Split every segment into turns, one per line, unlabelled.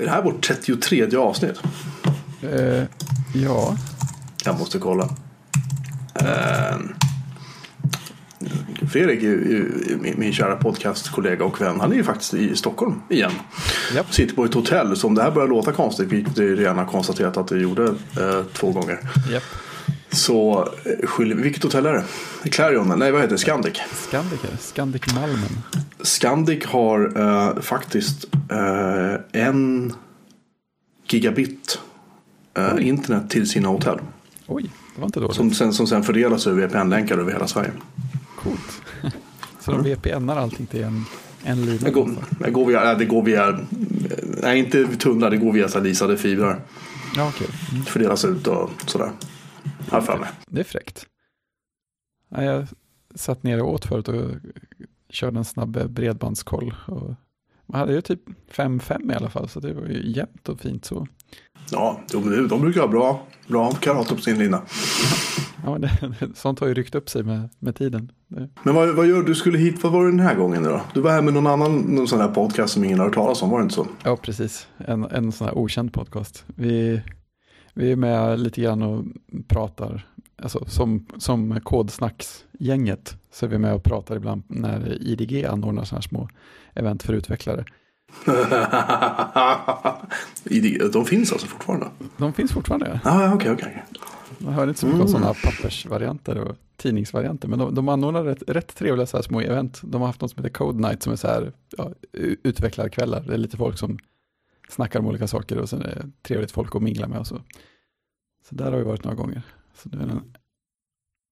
Är det här vårt 33 avsnitt?
Eh, ja,
Jag måste kolla. Eh, Fredrik, min, kära podcastkollega och vän, han är ju faktiskt i Stockholm igen.
Japp.
Sitter på ett hotell. Så om det här börjar låta konstigt, vilket vi redan har konstaterat att det gjorde eh, två gånger.
japp.
Så eh, vilket hotell är det? Clarion? Nej, vad heter det? Scandic.
Scandic är det. Scandic Malmen.
Scandic har eh, faktiskt eh, en gigabit eh, internet till sina hotell.
Oj, det var inte dåligt.
Som sen, som sen fördelas över VPN-länkar över hela Sverige.
Coolt. Så de VPNar allting till en, en lina?
Det går, det går via, det går via nej inte tunnlar, det går via leasade fibrer.
Ja, okej. Mm.
Fördelas ut och sådär. Har för mig.
Det är fräckt. Ja, jag satt ner och åt förut och körde en snabb bredbandskoll. Och man hade ju typ 5-5 i alla fall, så det var ju jämnt och fint så.
Ja, de brukar ha bra, bra karat upp sin lina.
Ja, det, sånt har ju ryckt upp sig med, med tiden.
Men vad, vad gör du? skulle hit, vad var det den här gången då? Du var här med någon annan någon sån här podcast som ingen har hört talas om, var det inte så?
ja, precis. En, en sån här okänd podcast. Vi, vi är med lite grann och pratar, alltså som, som kodsnacksgänget så är vi med och pratar ibland när IDG anordnar sådana här små event för utvecklare.
De finns alltså fortfarande?
De finns fortfarande.
Ah, ja, okej, okej.
Man hör inte så mycket om sådana pappersvarianter och tidningsvarianter. Men de, de anordnar rätt, rätt trevliga så här små event. De har haft något som heter Code Night som är så här ja, utvecklarkvällar. Det är lite folk som snackar om olika saker och sen är det trevligt folk att mingla med och så. Så där har vi varit några gånger. Så det är en,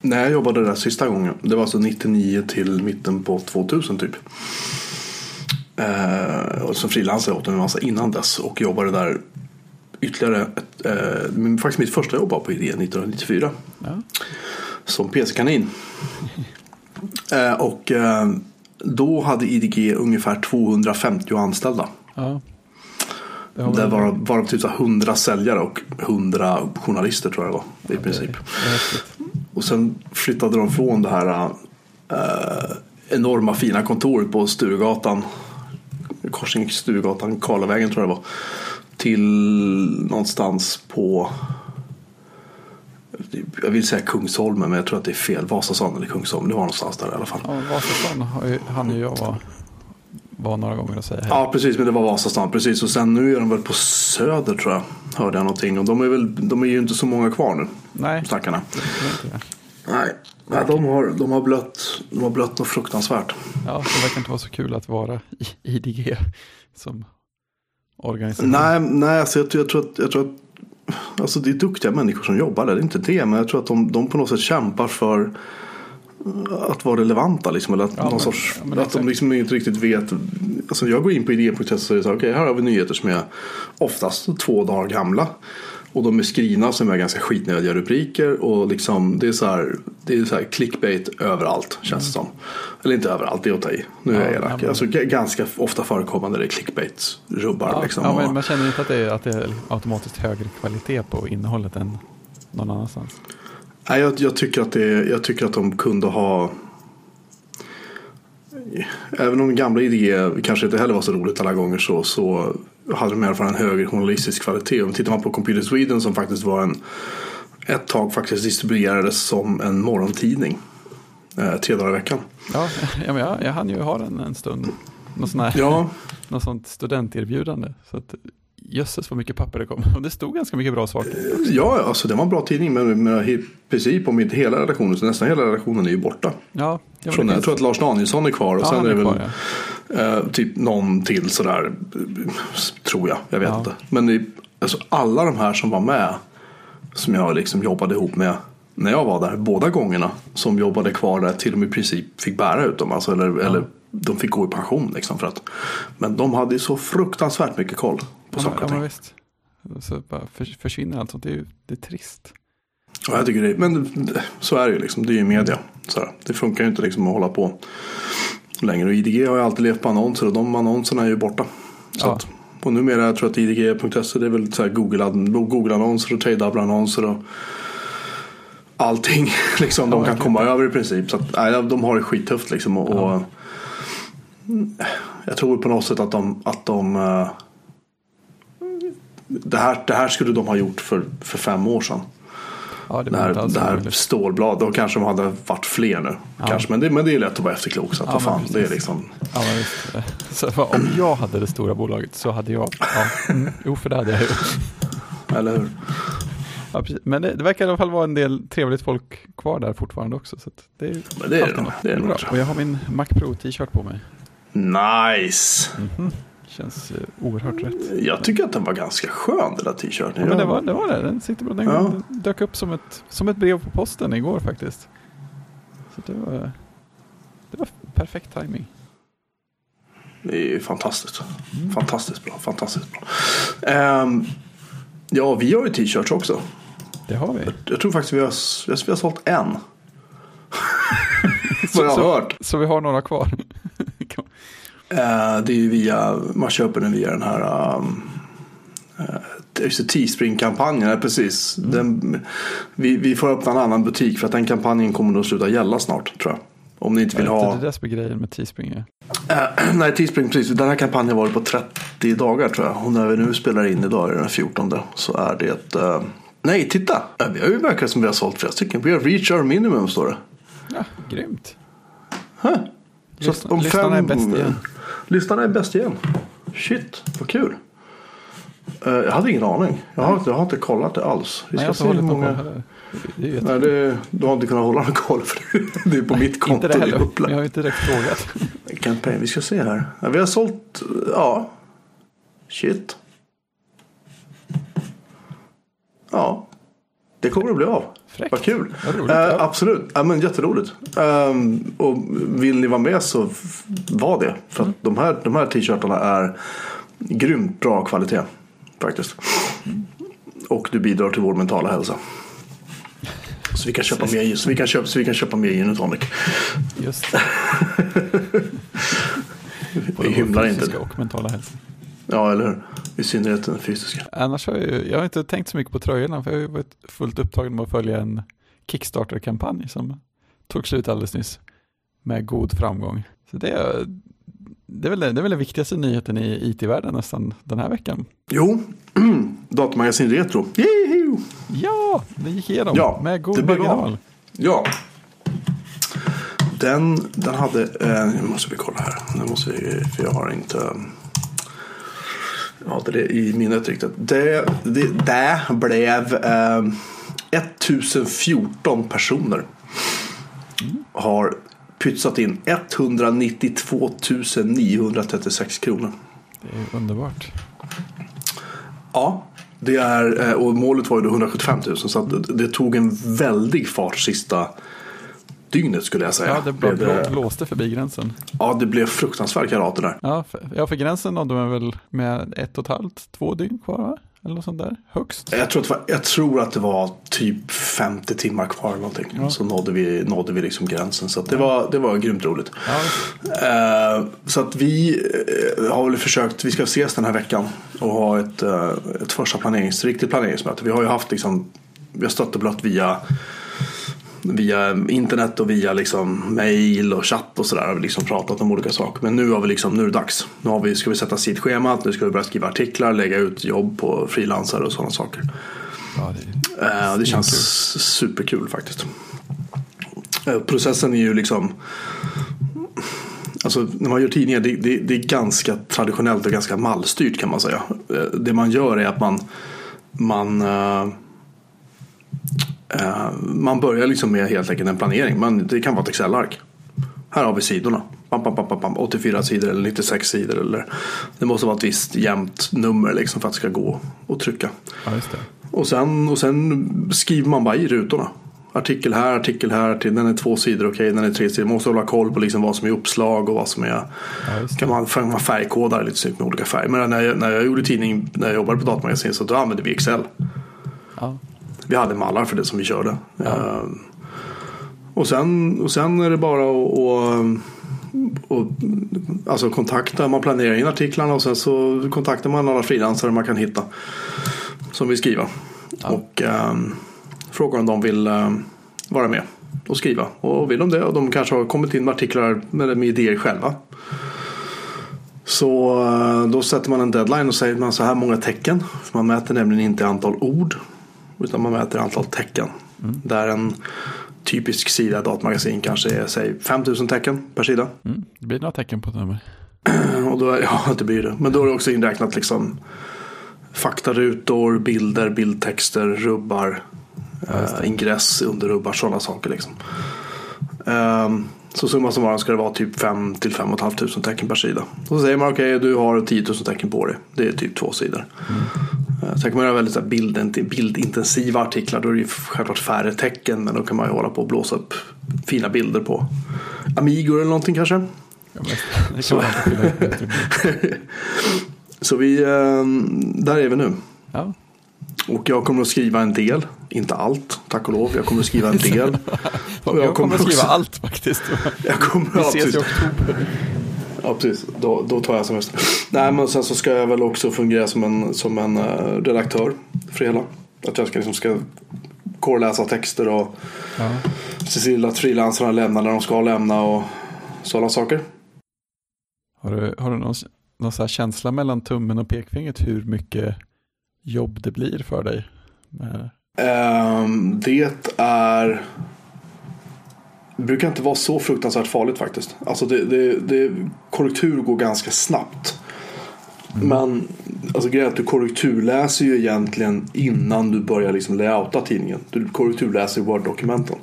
När jag jobbade där sista gången, det var alltså 99 till mitten på 2000 typ. Eh, och som frilansare åt en massa innan dess och jobbade där ytterligare ett, eh, faktiskt mitt första jobb var på idé 1994
ja,
som PC-kanin. Eh, och eh, då hade IDG ungefär 250 anställda.
ja.
Där var, var typ så här 100 säljare och 100 journalister tror jag det var i princip. Och sen flyttade de från det här eh, enorma fina kontoret på Sturegatan. Korsning Sturegatan, Karlavägen tror jag det var. Till någonstans på jag vill säga Kungsholmen men jag tror att det är fel. Vasastan eller Kungsholmen. Det var någonstans där i alla fall.
Ja, Vasastan har ju, jag var, var några gånger och säga hej.
Ja precis men det var Vasastan. Precis och sen nu är de väl på Söder tror jag. Hörde jag någonting. Och de är, väl, de är ju inte så många kvar nu.
Nej,
Stackarna. Nej, Nej de, har, de, har blött, de har blött något fruktansvärt.
Ja, det verkar inte vara så kul att vara i IDG som organisation.
Nej, nej alltså jag, tror- jag tror att, jag tror att alltså det är duktiga människor som jobbar där, det är inte det. Men jag tror att de, de på något sätt kämpar för att vara relevanta. Liksom, eller att,
Ja,
någon
men-
sorts,
ja,
att de liksom inte riktigt vet. Alltså jag går in på idé.se och säger så här, okej här har vi nyheter som är oftast två dagar gamla. Och de är skrivna som är ganska skitnödiga rubriker. Och liksom, det är så här, det är så här clickbait överallt känns det som. Eller inte överallt, det är att ta i. Nu är
Ja,
jag
ja,
elak.
men-
Alltså, ganska ofta förekommande det är clickbait-rubbar.
Ja,
liksom.
ja, men man känner inte att det, är, att det är automatiskt högre kvalitet på innehållet än någon annanstans.
Nej, jag, jag, tycker att det, jag tycker att de kunde ha Även om gamla idéer kanske inte heller var så roligt alla gånger så, så hade de i alla fall en högre journalistisk kvalitet. Om tittar man på Computer Sweden som faktiskt var en ett tag faktiskt distribuerades som en morgontidning. Eh, tre dagar i veckan.
Ja, ja men jag, jag hann ju ha den en stund. Något, sån här,
Ja,
något sånt studenterbjudande. Så att, jösses vad mycket papper det kom. Och det stod ganska mycket bra saker.
ja alltså det var en bra tidning men, men i princip om inte hela redaktionen så nästan hela redaktionen är ju borta.
Ja, ja,
Från, jag tror att Lars Danielsson är kvar och
ja,
sen är det väl
kvar, ja.
Eh, typ någon till sådär. Tror jag. Jag vet
Ja.
inte. Men det, alltså, alla de här som var med. Som jag liksom jobbade ihop med. När jag var där. Båda gångerna. Som jobbade kvar där. Till och med i princip fick bära ut dem. Alltså, eller, eller de fick gå i pension. Liksom, för att, men de hade ju så fruktansvärt mycket koll. På
Ja,
saker och
ja,
ting.
visst. Så bara för, försvinner allt sånt. Det är det är trist.
Ja, jag tycker det, men så är det ju liksom. Det är ju media. Så här. Det funkar ju inte liksom att hålla på längre. Och IDG har ju alltid levt på annonser och de annonserna är ju borta. Så
Ja.
att, och numera jag tror att IDG.se det är väl så Google-annonser och Tradeable-annonser och allting liksom de
Ja,
kan komma över i princip. Så att, nej, de har det skittufft liksom. Och, och jag tror på något sätt att de, att de eh, det, här, det här skulle de ha gjort för, för fem år sedan.
Ja, det
Det här, det här
omöjligt.
stålblad, då kanske de hade varit fler nu.
Ja.
Kanske, men, det, men det är lätt att vara efterklok. Så att,
Ja,
fan, det är liksom,
Ja. Så om jag hade det stora bolaget så hade jag, ja, mm, jo för det hade jag gjort.
eller hur?
Ja. Men det, det verkar i alla fall vara en del trevligt folk kvar där fortfarande också. Så det är,
Men det är det. Det är
bra. Och jag har min Mac Pro t-shirt på mig.
Nice!
Mhm. Känns eh, oerhört rätt.
Jag tycker att den var ganska skön den där t-shirten.
Ja, men det var det, var det. den sitter bra. Den,
Ja.
den dök upp som ett, som ett brev på posten igår faktiskt. Så det var, det var perfekt timing.
Det är fantastiskt.
Mm.
Fantastiskt bra. Fantastiskt bra. Ehm, ja, vi har ju t-shirts också.
Det har vi.
Jag tror faktiskt vi har, vi har sålt en. Vad jag har
så,
hört.
så vi har några kvar.
Eh, det är ju via, man köper den via den här um, eh, just det, Teespring-kampanjen, ja, precis.
Mm.
Den, vi, vi får öppna en annan butik för att den kampanjen kommer nog sluta gälla snart tror jag. Om ni inte vill
Är
ha...
inte det som är grejen med Teespring? är?
Eh, nej, Teespring, precis. Den här kampanjen varit på 30 dagar tror jag. Och när vi nu spelar in idag, är det den 14, så är det... eh, nej, titta! Vi har ju verkat som vi har sålt flera stycken. Vi har reach our minimum, står det.
Ja, grymt.
Huh. Så att
Lyssna- lyssnarna är bäst igen.
Lyssnarna är bäst igen. Shit, vad kul. Eh, jag hade ingen aning. Jag har, inte- jag har inte kollat det alls. Vi
Nej, jag
ska
har
se
inte
hur
hållit
många...
ju
Nej, det, du har inte kunnat hålla någon koll för det, är på mitt konto.
inte det heller. Jag har inte direkt frågat.
Campaign, vi ska se här. Ja, vi har sålt, ja. Shit. Ja. Det kommer att bli av.
Fräckt.
Vad kul.
Vad roligt,
Eh,
ja.
Absolut, ja, men jätteroligt. Ehm, och vill ni vara med så var det. För
Mm.
de här, de här t-shirtarna är grymt bra kvalitet. Faktiskt. Och du bidrar till vår mentala hälsa. Så vi kan köpa mer, så vi kan köpa, så vi kan köpa mer gin och tonic.
Just.
Vi hymlar inte.
Och mentala hälsa.
Ja, eller hur? I synnerhet den fysiska.
Annars har jag, jag har inte tänkt så mycket på tröjorna för jag har varit fullt upptagen med att följa en Kickstarter-kampanj som tog slut alldeles nyss med god framgång. Så det är, det är, väl, det är väl den viktigaste nyheten i IT-världen nästan den här veckan.
Jo, datamagasin Retro. Yahoo!
Ja, den gick igenom
Ja,
med
det
god marginal.
Ja. Den, den hade, eh, nu måste vi kolla här. Nu måste vi, för jag har inte det i minnet riktigt. Det, det, det blev eh, 1014 personer. Har pytsat in 192 936 kronor.
Det är underbart.
Ja, det är, eh, och målet var ju då 175 000 så att det- det tog en väldig fart sista dygnet skulle jag säga.
Ja, det blå, blåste förbi gränsen.
ja, det blev fruktansvärt karat det där.
Ja, för, ja, för gränsen nådde man väl med ett och ett halvt, två dygn kvar va? Eller något sånt där, högst.
Jag tror, att det var, jag tror att det var typ 50 timmar kvar eller någonting.
Ja.
Så nådde vi, nådde vi liksom gränsen. Så det, var, det var grymt roligt.
Ja,
Eh, så att vi eh, har väl försökt, vi ska ses den här veckan och ha ett, eh, ett första planerings, riktigt planeringsmöte. Vi har ju haft liksom, vi har stött och blött via, via internet och via liksom mail och chatt och sådär. Har vi liksom pratat om olika saker. Men nu har vi liksom, nu är det dags. Nu har vi, ska vi sätta sidschemat, nu ska vi börja skriva artiklar, lägga ut jobb på frilansare och sådana saker.
ja det är
Eh, det känns superkul faktiskt. Eh, processen är ju liksom Alltså när man gör tidningar det, det, det är ganska traditionellt och ganska mallstyrt kan man säga. Eh, Det man gör är att man man eh, man börjar liksom med helt enkelt en planering. Man, det kan vara ett Excel-ark. Här har vi sidorna. Bam, bam, bam, bam, bam, 84 sidor eller 96 sidor. Eller, det måste vara ett visst jämnt nummer liksom för att det ska gå att trycka.
Ja.
Och sen, och sen skriver man bara i rutorna. Artikel här, artikel här, till, den är två sidor, okej, den är tre sidor. Man måste hålla koll på liksom vad som är uppslag och vad som är...
Ja.
Kan man, man färgkoda lite snyggt med olika färger. Men när jag, när jag gjorde tidning, när jag jobbade på datamagasin så då använde vi Excel.
Ja,
Vi hade mallar för det som vi körde. Ehm, och, sen, och sen är det bara att och, och, alltså kontakta, man planerar in artiklarna och sen så kontaktar man alla frilansare man kan hitta. Som vill skriva. Och um, frågar om de vill ehm, vara med och skriva. Och vill de det och de kanske har kommit in med artiklar med, med idéer själva. Så eh, då sätter man en deadline och säger man så här många tecken. För man mäter nämligen inte antal ord. Utan man mäter antal tecken. Mm. Där en typisk sida i datamagasin kanske är säg 5000 tecken per sida.
Mm. Det blir några tecken på ett nummer.
Och då är, ja, det blir det. Men då är det också inräknat liksom faktarutor, bilder, bildtexter, rubbar, ja, äh, ingress, underrubbar, sådana saker. Liksom. Um, så summa summarum ska det vara typ 5 till 5 500 tecken per sida. Och så säger man okej, okay, du har 10 000 tecken på dig. Det är typ två sidor. Mm. Uh, sen kan man göra väldigt så här, bild, bildintensiva artiklar. Då är det ju självklart färre tecken. Men då kan man ju hålla på och blåsa upp fina bilder på Amigor eller någonting kanske. Ja, så. så vi, um, där är vi nu. Ja. Och jag kommer att skriva en del, inte allt, tack och lov. Jag kommer att skriva en del.
jag, kommer att skriva allt faktiskt.
jag kommer,
Vi ses i oktober.
Ja, precis. Då, då tar jag semester. Nej, men sen så ska jag väl också fungera som en, som en uh, redaktör för hela. Att jag ska, liksom ska korrläsa texter och ja. se till att frilansarna lämnar när de ska lämna och sådana saker.
Har du, har du någon, någon så känsla mellan tummen och pekfingret hur mycket jobb det blir för dig?
Um, det är det brukar inte vara så fruktansvärt farligt faktiskt. Alltså det, det, det, korrektur går ganska snabbt. Mm. Men alltså, grejen är att du korrekturläser ju egentligen innan du börjar liksom layouta tidningen. Du korrekturläser Word-dokumenten.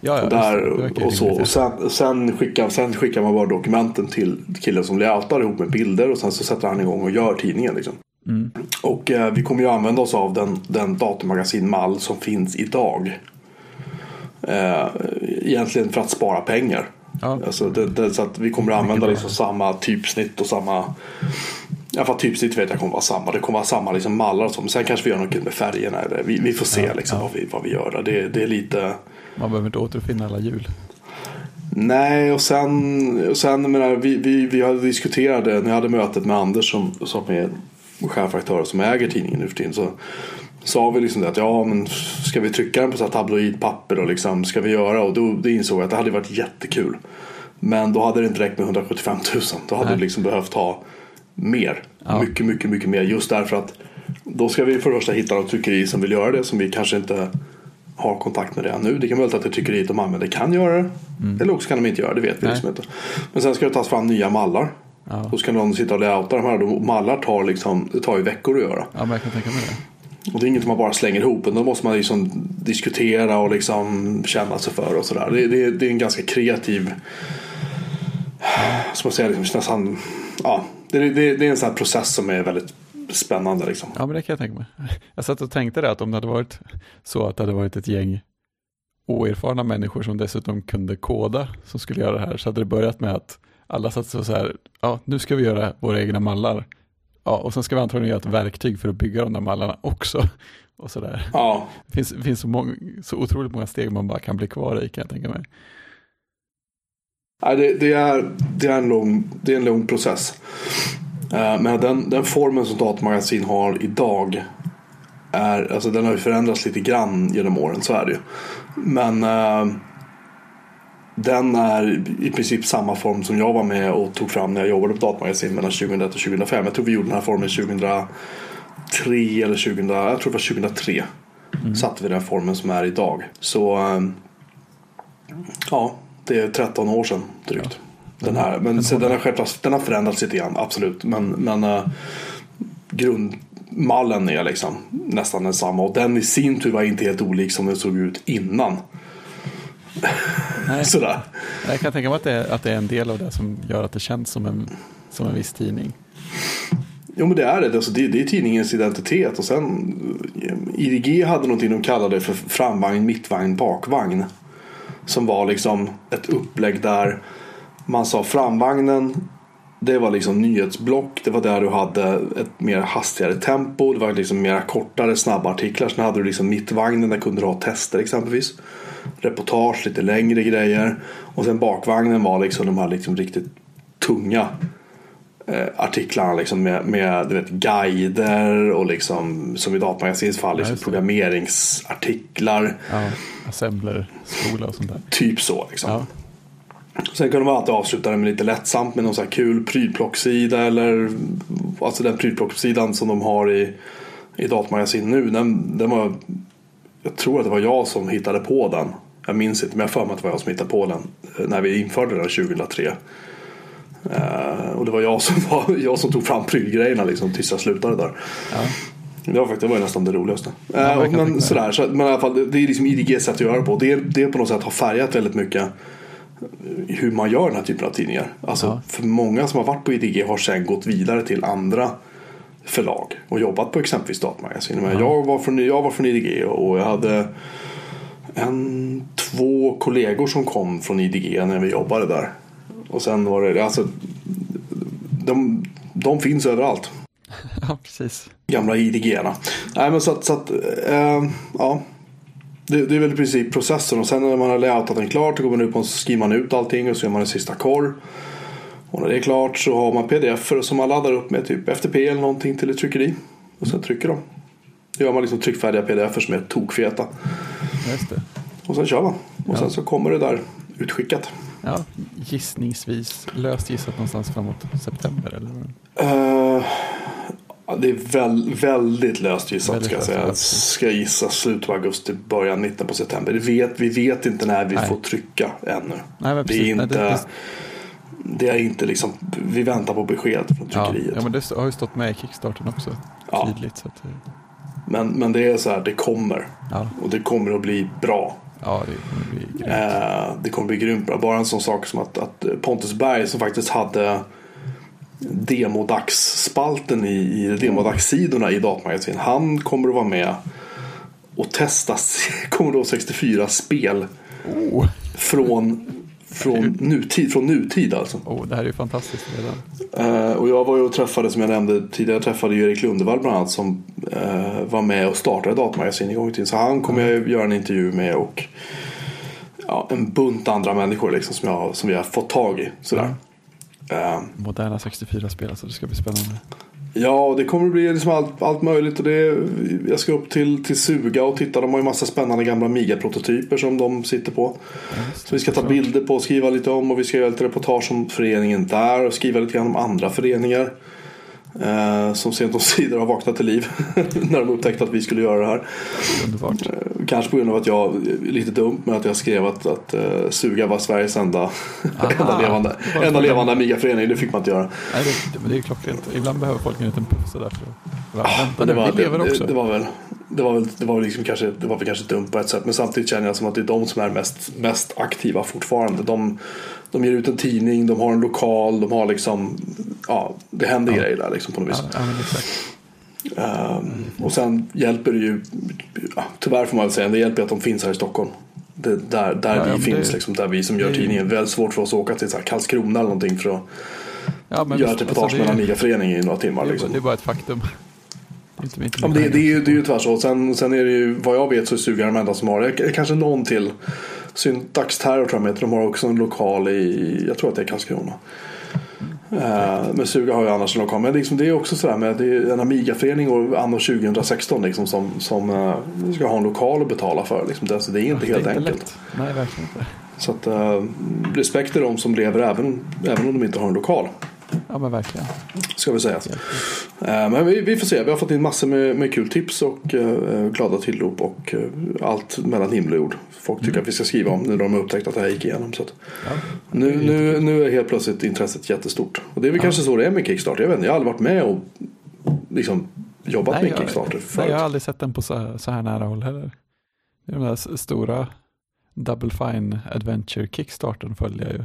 Ja, ja,
och, där, och, så. och sen, sen, skickar, sen skickar man Word-dokumenten till killen som layoutar ihop med bilder och sen så sätter han igång och gör tidningen. Liksom. Mm. Och eh, vi kommer ju använda oss av den, den datamagasinmall som finns idag. Eh, egentligen för att spara pengar. Ja. Alltså det, det, så att vi kommer att använda liksom samma typsnitt och samma Ja, för typsnitt vet jag kommer vara samma. Det kommer vara samma liksom mallar och så. Men sen kanske vi gör något med färgerna. Eller vi, vi får se ja, liksom ja. Vad, vi, vad vi gör. Det, det är lite...
Man behöver inte återuppfinna alla hjul.
Nej, och sen, och sen menar, vi, vi, vi hade det när jag hade mötet med Anders som, som är chefredaktör som äger tidningen nu för tiden. Så sa vi liksom det att ja men ska vi trycka den på så tabloidpapper och liksom ska vi göra och då, då insåg jag att det hade varit jättekul. Men då hade det inte räckt med 175 000. Då hade Nej. vi liksom behövt ha mer. Ja. Mycket, mycket, mycket mer. Just därför att då ska vi för det första hitta något tryckeri som vill göra det som vi kanske inte har kontakt med det nu. Det kan vara att det tryckeriet de använder kan göra det. Mm. Eller också kan de inte göra det, vet vi liksom inte. Men sen ska det tas fram nya mallar. Ja. Då ska någon sitta och layouta de här. Mallar tar, liksom, det tar ju veckor att göra.
Ja, men jag kan tänka mig det.
Och det är inget man bara slänger ihop. Då måste man liksom diskutera och liksom känna sig för och sådär. Det, det, det, är en ganska kreativ, som man säger, liksom, nästan, ja, det, det, det är en sån här process som är väldigt spännande. Liksom.
Ja, men det kan jag tänka mig. Jag satt och tänkte det att om det hade varit så att det hade varit ett gäng oerfarna människor som dessutom kunde koda som skulle göra det här så hade det börjat med att alla satt så här, ja nu ska vi göra våra egna mallar Ja, och sen ska vi antagligen göra ett verktyg för att bygga de där mallarna också. Och sådär.
Ja.
Det finns, det finns så, många, så otroligt många steg man bara kan bli kvar i kan jag tänka mig.
Ja, det, det, är, det, är, en lång, det är en lång process. Uh, men den, den formen som datamagasin har idag är, alltså den har ju förändrats lite grann genom åren, så är det ju. Men uh, den är i princip samma form som jag var med och tog fram när jag jobbade på datamagasin mellan 2001 och 2005. Jag tror vi gjorde den här formen 2003 eller 2000, jag tror det var 2003. Mm. Satte vi den formen som är idag. Så ehm, ja, det är 13 år sedan drygt. Ja. Den här, men den, den, har den har förändrats lite grann, absolut. Men, men uh, grundmallen är liksom nästan densamma. Och den i sin tur var inte helt olik som den såg ut innan.
Nej. Sådär. Jag kan tänka mig att det, är, att det är en del av det som gör att det känns som en, som en viss tidning.
Jo men det är det. Alltså, det. Det är tidningens identitet. Och sen IDG hade någonting de kallade för framvagn, mittvagn, bakvagn. Som var liksom ett upplägg där man sa framvagnen det var liksom nyhetsblock. Det var där du hade ett mer hastigare tempo. Det var liksom mer kortare, snabba artiklar. Sen hade du liksom mittvagnen där kunde du ha tester exempelvis reportage, lite längre grejer. Och sen bakvagnen var liksom de här liksom riktigt tunga eh, artiklarna liksom med, med du vet, guider och liksom som i Datamagasinets fall liksom, programmeringsartiklar.
Ja, assembler, skola och sånt där.
Typ så liksom. Ja. Sen kunde man alltid avsluta det med lite lättsamt med någon så här kul prylplocksida eller alltså den prylplockssidan som de har i, i datamagasin nu. Den, den var, jag tror att det var jag som hittade på den. Jag minns inte men jag har för mig att det var jag som hittade på den eh, när vi införde den 2003. Uh, och det var jag som, var, jag som tog fram prylgrejerna liksom, tills jag slutade där. Ja. Det var, faktiskt, det var nästan det roligaste. Ja, uh, men, sådär, så, men i alla fall, det är liksom IDGs sätt att göra det på. Det, det på något sätt har färgat väldigt mycket hur man gör den här typen av tidningar. Alltså, ja. För många som har varit på IDG har sen gått vidare till andra förlag och jobbat på exempelvis datamagasin. Ja. Jag, var från, jag var från IDG och jag hade en, två kollegor som kom från IDG när vi jobbade där. Och sen var det, alltså, de, de finns överallt.
Ja, precis.
Gamla IDG-erna. Nej, men så att, så att äh, ja. Det, det, är väl i princip processen och sen när man har layoutat den klart så går man upp och skriver man ut allting och så gör man en sista korr. Och när det är klart så har man pdf som man laddar upp med typ FTP eller någonting till ett tryckeri. Och sen trycker de. Då gör man liksom tryckfärdiga pdf som är tokfeta.
Just det.
Och sen kör man. Och ja. sen så kommer det där utskickat.
Ja, gissningsvis löst gissat någonstans framåt september eller?
Uh, det är väl, väldigt löst gissat väldigt ska jag säga. Ska jag gissa slutet av augusti, början, mitten på september. Det vet, vi vet inte när vi Nej. får trycka ännu.
Nej,
det är inte... Nej, det, det är inte liksom, vi väntar på besked från tryckeriet.
Ja, ja men det har ju stått med i Kickstarten också. Ja. Tydligt. Så att,
men, men det är så här, det kommer.
Ja.
Och det kommer att bli bra.
Ja, det kommer bli grymt.
Eh, det kommer bli grymt bra. Bara en sån sak som att, att Pontus Berg som faktiskt hade demodagsspalten i, i demodagssidorna i datamagasin. Han kommer att vara med och testa Commodore 64 spel
oh.
från från nutid, från nutid alltså.
Oh, det här är ju fantastiskt
redan. Uh, och jag var ju och träffade, som jag nämnde tidigare, jag träffade ju Erik Lundevall bland annat som uh, var med och startade Datamagasin en gång i tiden. Så han kommer mm. jag göra en intervju med och ja, en bunt andra människor liksom, som, jag, som vi har fått tag i. Sådär. Mm.
Uh, Moderna 64-spel, alltså det ska bli spännande.
Ja, det kommer att bli liksom allt, allt möjligt. Och det, jag ska upp till, till Suga och titta. De har ju massa spännande gamla Amiga-prototyper som de sitter på. så vi ska ta bilder på och skriva lite om. Och vi ska göra lite reportage om föreningen där. Och skriva lite grann om andra föreningar. Eh, som sent om sidor har vaknat till liv när de upptäckte att vi skulle göra det här.
Underbart.
Eh, kanske på grund av att jag, lite dumt med att jag skrev att, att uh, Suga var Sveriges enda, enda levande, enda levande Amiga-förening. Det fick man inte göra.
Nej, det, det, det är klockrent. Ibland behöver folk en liten puff sådär.
Att, ah, det, var. Det, det, var väl, det var, väl, det var, liksom kanske, det var väl kanske dumt på ett sätt. Men samtidigt känner jag som att det är de som är mest, mest aktiva fortfarande. De, de ger ut en tidning, de har en lokal, de har liksom, ja, det händer ja. grejer där liksom på något vis.
Ja,
Um, och sen hjälper det ju, ja, tyvärr får man väl säga, det hjälper att de finns här i Stockholm. Det, där där ja, vi finns, det, liksom, där vi som gör tidningen. Väldigt svårt för oss att åka till så här Karlskrona eller någonting för att ja, göra ett reportage alltså, med en Amiga-förening i några timmar.
Det,
liksom.
det är bara ett faktum.
Inte, inte ja, det, det, är ju, det är ju tyvärr så. Sen, sen är det ju, vad jag vet så är Suga de enda som har det. Kanske någon till. Syntax Terror tror jag heter. De har också en lokal i, jag tror att det är Karlskrona. Uh, men Suga har ju annars en lokal. Men liksom, det är också sådär med det är en Amiga-förening och anno 2016 liksom, som, som uh, ska ha en lokal att betala för. Liksom. Det, alltså, det är inte ja, helt är inte enkelt. Lätt.
Nej, verkligen inte.
Så att, uh, respekt till de som lever även, även om de inte har en lokal.
Ja men verkligen.
Ska vi säga. Uh, men vi, vi, får se. Vi har fått in massor med, med kul tips och uh, glada tillrop och uh, allt mellan himmel och jord. Folk tycker mm. att vi ska skriva om när de har upptäckt att det här gick igenom. Så ja, nu, nu, nu är helt plötsligt intresset jättestort. Och det är väl ja. kanske så det är med Kickstarter. Jag vet inte, jag har aldrig varit med och liksom jobbat nej, med jag, Kickstarter
förut. Nej, jag har aldrig sett den på så, så här nära håll heller. De där stora Double Fine Adventure Kickstarten följer jag ju.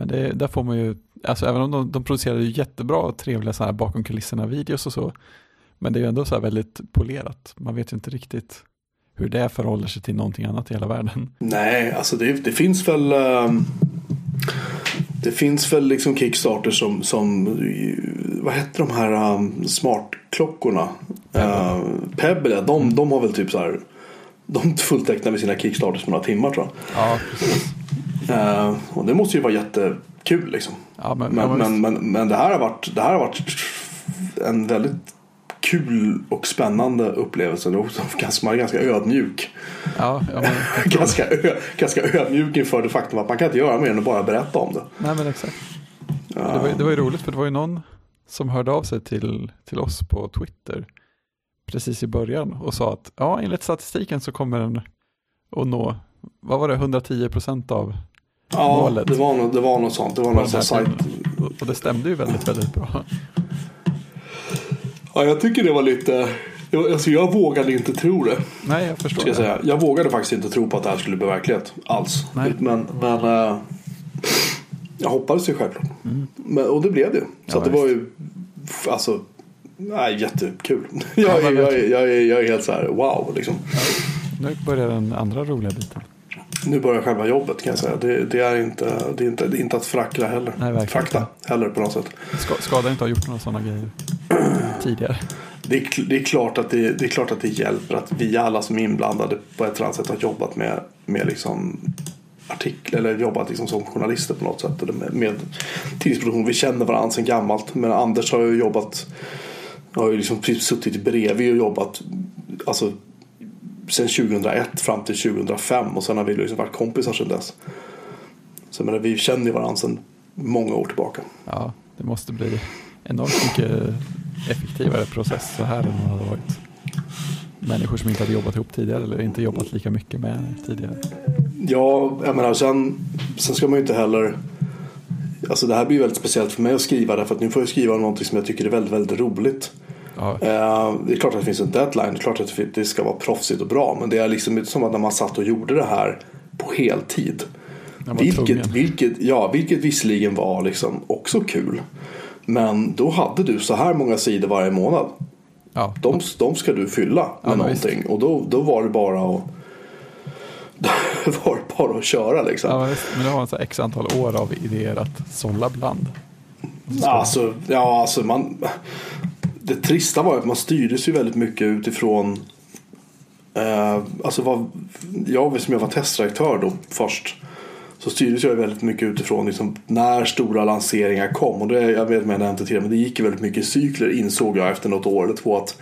Men det, där får man ju, alltså även om de, de producerar ju jättebra och trevliga så här bakom kulisserna videos och så, men det är ju ändå så här väldigt polerat. Man vet ju inte riktigt hur det förhåller sig till någonting annat i hela världen.
Nej, alltså det, det finns väl um, Det finns väl liksom Kickstarter som, som vad heter de här um, smartklockorna? Pebble. Uh, Pebble, de, de har väl typ så här de fulltecknar med sina Kickstarters på några timmar tror
jag. Ja, precis.
Uh, och det måste ju vara jättekul liksom.
Ja, men,
men, men, men, men, det, här har varit, det här har varit en väldigt kul och spännande upplevelse. Man är ganska ödmjuk.
Ja, ja, men,
Ganska, ö, ganska ödmjuk inför det faktum att man kan inte göra mer än att bara berätta om det.
nej men exakt. Det, var, det var ju roligt för det var ju någon som hörde av sig till, till oss på Twitter precis i början och sa att ja, enligt statistiken så kommer den att nå, vad var det, 110 procent av
Ja,
Målet.
det var, något, det var något sånt. Det var
på
någon
den
sån
här
sajt.
tiden. Och- det stämde ju väldigt, väldigt bra.
Ja, jag tycker det var lite... jag- Alltså jag vågade inte tro det.
Nej, jag förstår
Ska jag, säga. jag vågade faktiskt inte tro på att det här skulle bli verklighet alls.
Nej.
Men, men eh, jag hoppades ju självklart. Men, och det blev det. Så
Mm. Ja,
det var ju alltså, nej, jättekul.
Ja,
Jag,
men
jag, jag, är, jag är helt så här wow liksom.
Nu börjar den andra roliga biten.
Nu börjar själva jobbet kan jag säga. Det, det, är, inte, det, är, inte, det är inte att frackla heller.
Nej,
Fakta heller på något sätt.
Ska, skada inte ha gjort några sådana grejer tidigare.
Det är, det, är klart att det, det är klart att det hjälper att vi alla som är inblandade på ett eller annat sätt har jobbat med, med liksom artiklar eller jobbat liksom som journalister på något sätt. Eller med, med tidningsproduktion. Vi känner varandra sedan gammalt. Men Anders har ju jobbat har ju liksom suttit bredvid och jobbat alltså, sen 2001 fram till 2005 och sen har vi liksom varit kompisar sedan dess. Så menar, vi känner ju varandra sedan många år tillbaka.
Ja, det måste bli enormt mycket effektivare process så här än vad det hade varit. Människor som inte hade jobbat ihop tidigare eller inte jobbat lika mycket med tidigare.
Ja, jag menar sen, sen ska man ju inte heller Alltså det här blir väldigt speciellt för mig att skriva därför att nu får jag skriva någonting som jag tycker är väldigt, väldigt roligt.
Ja,
Eh, det är klart att det finns en deadline, det är klart att det- ska vara proffsigt och bra. Men det är liksom inte som att när man satt och gjorde det här på heltid.
tvungen.
Vilket, vilket, ja, vilket visserligen var liksom också kul. Men då hade du så här många sidor varje månad.
Ja,
De, de ska du fylla med
Ja,
någonting. Och då, då var det bara att var det bara att köra liksom.
ja, visst, men det har en så x antal år av idéer att sålla bland.
Alltså, ja, alltså man, det trista var att man styrdes ju väldigt mycket utifrån eh, alltså vad, jag som jag var testredaktör då först så styrdes jag väldigt mycket utifrån liksom, när stora lanseringar kom. Och det, jag vet inte om jag nämnde tidigare men det gick ju väldigt mycket i cykler insåg jag efter något år eller två att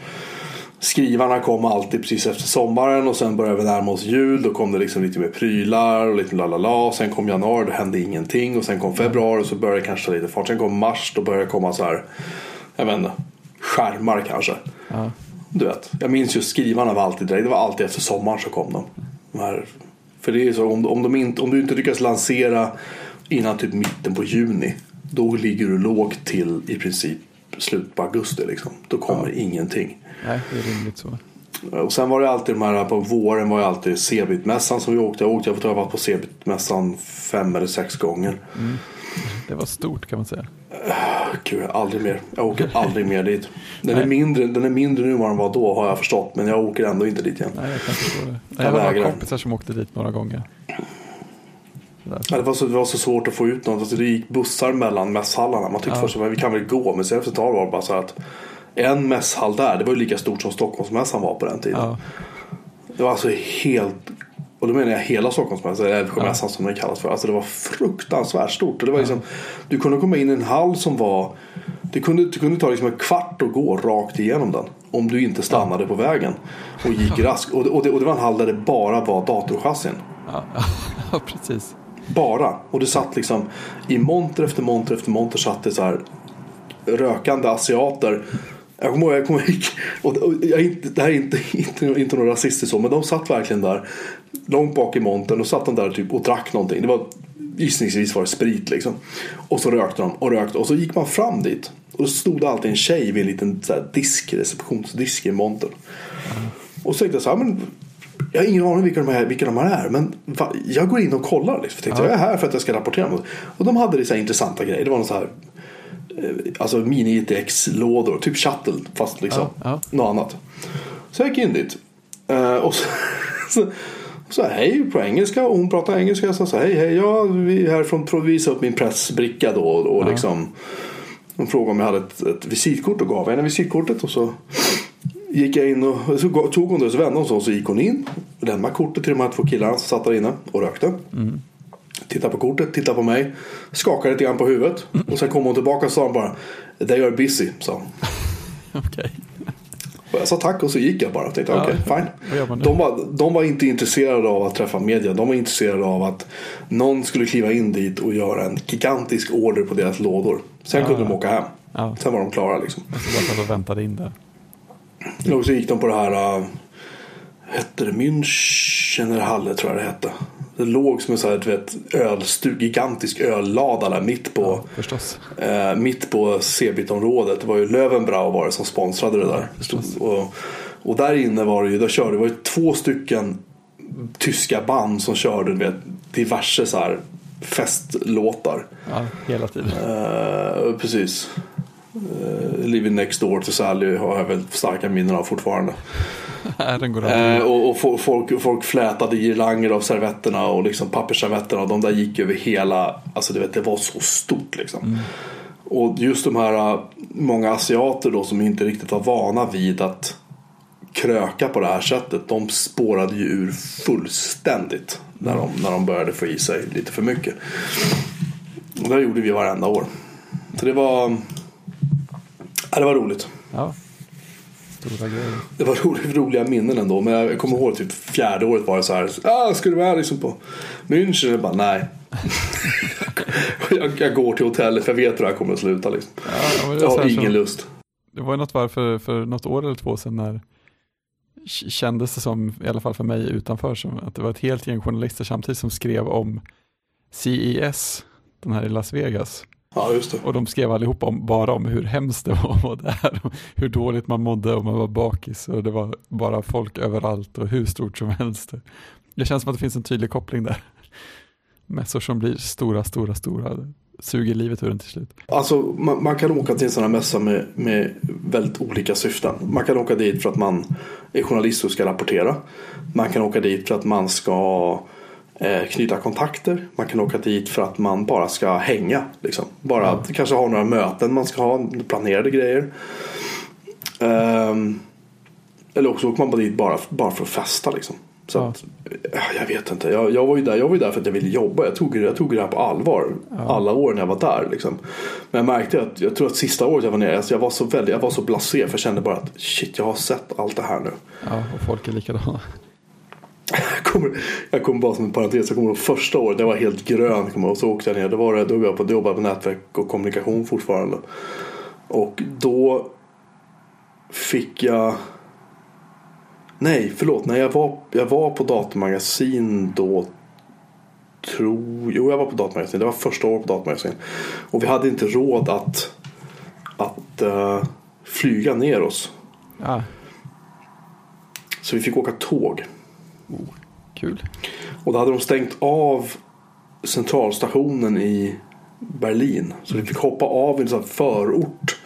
Skrivarna kom alltid precis efter sommaren och sen började vi närma oss jul. Då kom det liksom lite mer prylar och lite lalala. Sen kom januari, då hände ingenting. Och sen kom februari och så började det kanske ta lite fart. Sen kom mars, då började det komma så här, jag vet inte, skärmar kanske.
Ja,
Du vet, jag minns ju skrivarna var alltid det. Det var alltid efter sommaren så kom de. de här, för det är ju så, om, om, de inte, om du inte lyckas lansera innan typ mitten på juni. Då ligger du lågt till i princip slutet på augusti liksom. Då kommer ingenting.
nej, det är rimligt så.
Och sen var det alltid de här på våren var det alltid Cebit-mässan som vi åkte. Jag åkte, jag tror jag var på Cebit-mässan fem eller sex gånger.
Det var stort kan man säga.
Gud, aldrig mer. Jag åker aldrig mer dit. Den är, mindre, den är mindre nu än vad den var då har jag förstått. Men jag åker ändå inte dit igen.
Nej, jag kan förstå det. Nej,
Jag
jag har några kompisar som åkte dit några gånger.
Ja, Det var, så, det var så svårt att få ut något. Alltså, det gick bussar mellan mässhallarna. Man tyckte
Ja.
först att vi kan väl gå. Men sen efter ett tag var det bara så att en mässhall där, det var ju lika stort som Stockholmsmässan var på den tiden.
Ja,
Det var alltså helt och då menar jag hela Stockholmsmässan, eller Älvsjömässan som den kallas för. Alltså det var fruktansvärt stort. Det var liksom, Du kunde komma in i en hall som var Det kunde, det kunde ta liksom en kvart att gå rakt igenom den. Om du inte stannade på vägen. Och gick raskt. Och det, och, det, och det var en hall där det bara var datorchassin.
ja, ja, precis.
Bara. Och det satt liksom i monter efter monter efter monter satt det så här rökande asiater. Jag kommer ihåg, jag kommer ihåg och jag, det här är inte, inte, inte några rasister så, men de satt verkligen där långt bak i montern och satt de där typ och drack någonting. Det var gissningsvis var det sprit liksom. Och så rökte de och rökte och så gick man fram dit och då stod det alltid en tjej vid en liten så här, disk, receptionsdisk i montern. Och så tänkte jag så här, men jag har ingen aning vilka de här, vilka de här är. Men va, jag går in och kollar. Liksom, för tänkte,
Ja.
Jag är här för att jag ska rapportera något. Och de hade lite så intressanta grejer. Det var någon så här Alltså mini ITX-lådor. Typ shuttle fast liksom
Ja, ja.
något annat. Så jag gick in dit. Eh, och så, så, så hej på engelska. Och hon pratar engelska. Så sa hej hej. Ja, vi är här från för att visa upp min pressbricka då. Och
Ja.
liksom. Hon frågade om jag hade ett, ett visitkort och gav henne visitkortet. Och så gick jag in och så tog hon det och så vände hon sig och så gick hon in. Lämnade kortet till de här två killarna som satt där inne och rökte. Tittade på kortet, tittade på mig. Skakade lite grann på huvudet. Och sen kom hon tillbaka och sa bara They are busy, sa hon.
Okej.
Jag sa tack och så gick jag bara. Jag tänkte
Ja. Vad
fine. De var, de var inte intresserade av att träffa media. De var intresserade av att någon skulle kliva in dit och göra en gigantisk order på deras lådor. Sen
Ja.
kunde de åka hem.
Ja,
Sen var de klara liksom.
så bara och väntade in det.
Och så gick de på det här, äh, hette det München eller Halle tror jag det hette. Det låg som en sån här, du vet, ölstu, gigantisk öllada där mitt på,
Förstås.
eh, mitt på Cebit-området. Det var ju Löwenbrau var det som sponsrade det där.
förstås.
och, och där inne var det ju, där körde, det var ju två stycken tyska band som körde du vet, diverse så här festlåtar.
Ja, hela tiden.
Eh, precis. Uh, Living Next Door till Sally har jag väl starka minnen av fortfarande. Eh, och och fo- folk, folk flätade girlanger av servetterna och liksom pappersservetterna och de där gick över hela, alltså du vet det var så stort liksom. Och just de här eh, många asiater då som inte riktigt var vana vid att kröka på det här sättet. De spårade ju ur fullständigt när de, när de började få i sig lite för mycket. Och det gjorde vi varenda år. Så det var, ja, det var roligt.
Ja. Stora grejer.
Det var roligt, roliga minnen ändå. Men jag kommer ihåg typ fjärde året var det så här. Ah, ska du vara liksom på München? Jag bara nej. jag, jag går till hotellet för jag vet hur det här kommer att sluta. Liksom.
Ja,
Jag har ingen
som,
lust.
det var ju något var för, för något år eller två sedan när kändes det som, i alla fall för mig utanför, som att det var ett helt gäng journalister samtidigt som skrev om CES, den här i Las Vegas.
Ja, just det.
Och de skrev allihop om, bara om hur hemskt det var att vara där. Hur dåligt man mådde och man var bakis. Och det var bara folk överallt och hur stort som helst. Det känns som att det finns en tydlig koppling där. Mässor som blir stora, stora, stora. Suger livet ur en till slut.
Alltså, man, man kan åka till en sån här mässa med, med väldigt olika syften. Man kan åka dit för att man är journalist och ska rapportera. Man kan åka dit för att man ska knyta kontakter. Man kan åka dit för att man bara ska hänga. Liksom. Bara
Ja.
att kanske ha några möten man ska ha, planerade grejer. Ehm, eller också åker man bara dit bara, bara för att festa. Liksom. Så
Ja.
att, eh, jag vet inte. Jag, jag, var ju där, jag var ju där för att jag ville jobba. Jag tog, jag tog det här på allvar. Alla år när jag var där. Liksom. Men jag märkte att jag tror att sista året jag var nere. Alltså jag, var så väldigt, jag var så blasé. För jag kände bara att shit jag har sett allt det här nu.
Ja, och folk är likadana.
Jag kommer, jag kommer bara som en parentes. Jag kommer ihåg första året. Jag var helt grön. kommer Och så åkte jag ner. Då, var det, då jobbade jag på, jobbade på nätverk och kommunikation fortfarande. Och då fick jag Nej, förlåt. Nej, jag var, jag var på datamagasin då. Tror, jo, jag var på datamagasin. Det var första året på datamagasin. Och vi hade inte råd att, att eh, flyga ner oss.
Ja,
Så vi fick åka tåg.
Kul.
Och då hade de stängt av centralstationen i Berlin. Så vi fick hoppa av i en sån förort.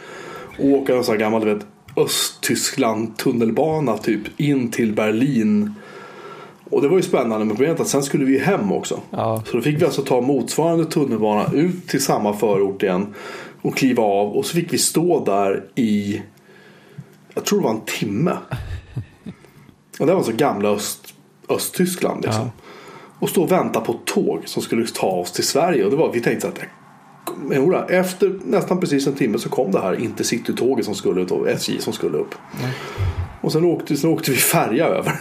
Och åka en sån här gammal vet, Östtyskland tunnelbana typ in till Berlin. Och det var ju spännande men problemet att sen skulle vi hem också.
Ja,
Så då fick vi alltså ta motsvarande tunnelbana ut till samma förort igen. Och kliva av och så fick vi stå där i Jag tror det var en timme. Och det var så gamla Öst, Östtyskland liksom.
Ja.
Och stå och vänta på ett tåg som skulle ta oss till Sverige. Och det var, vi tänkte att men jodå, efter nästan precis en timme så kom det här Intercity-tåget som skulle upp, SJ som skulle upp. Och sen åkte, sen åkte vi färja över.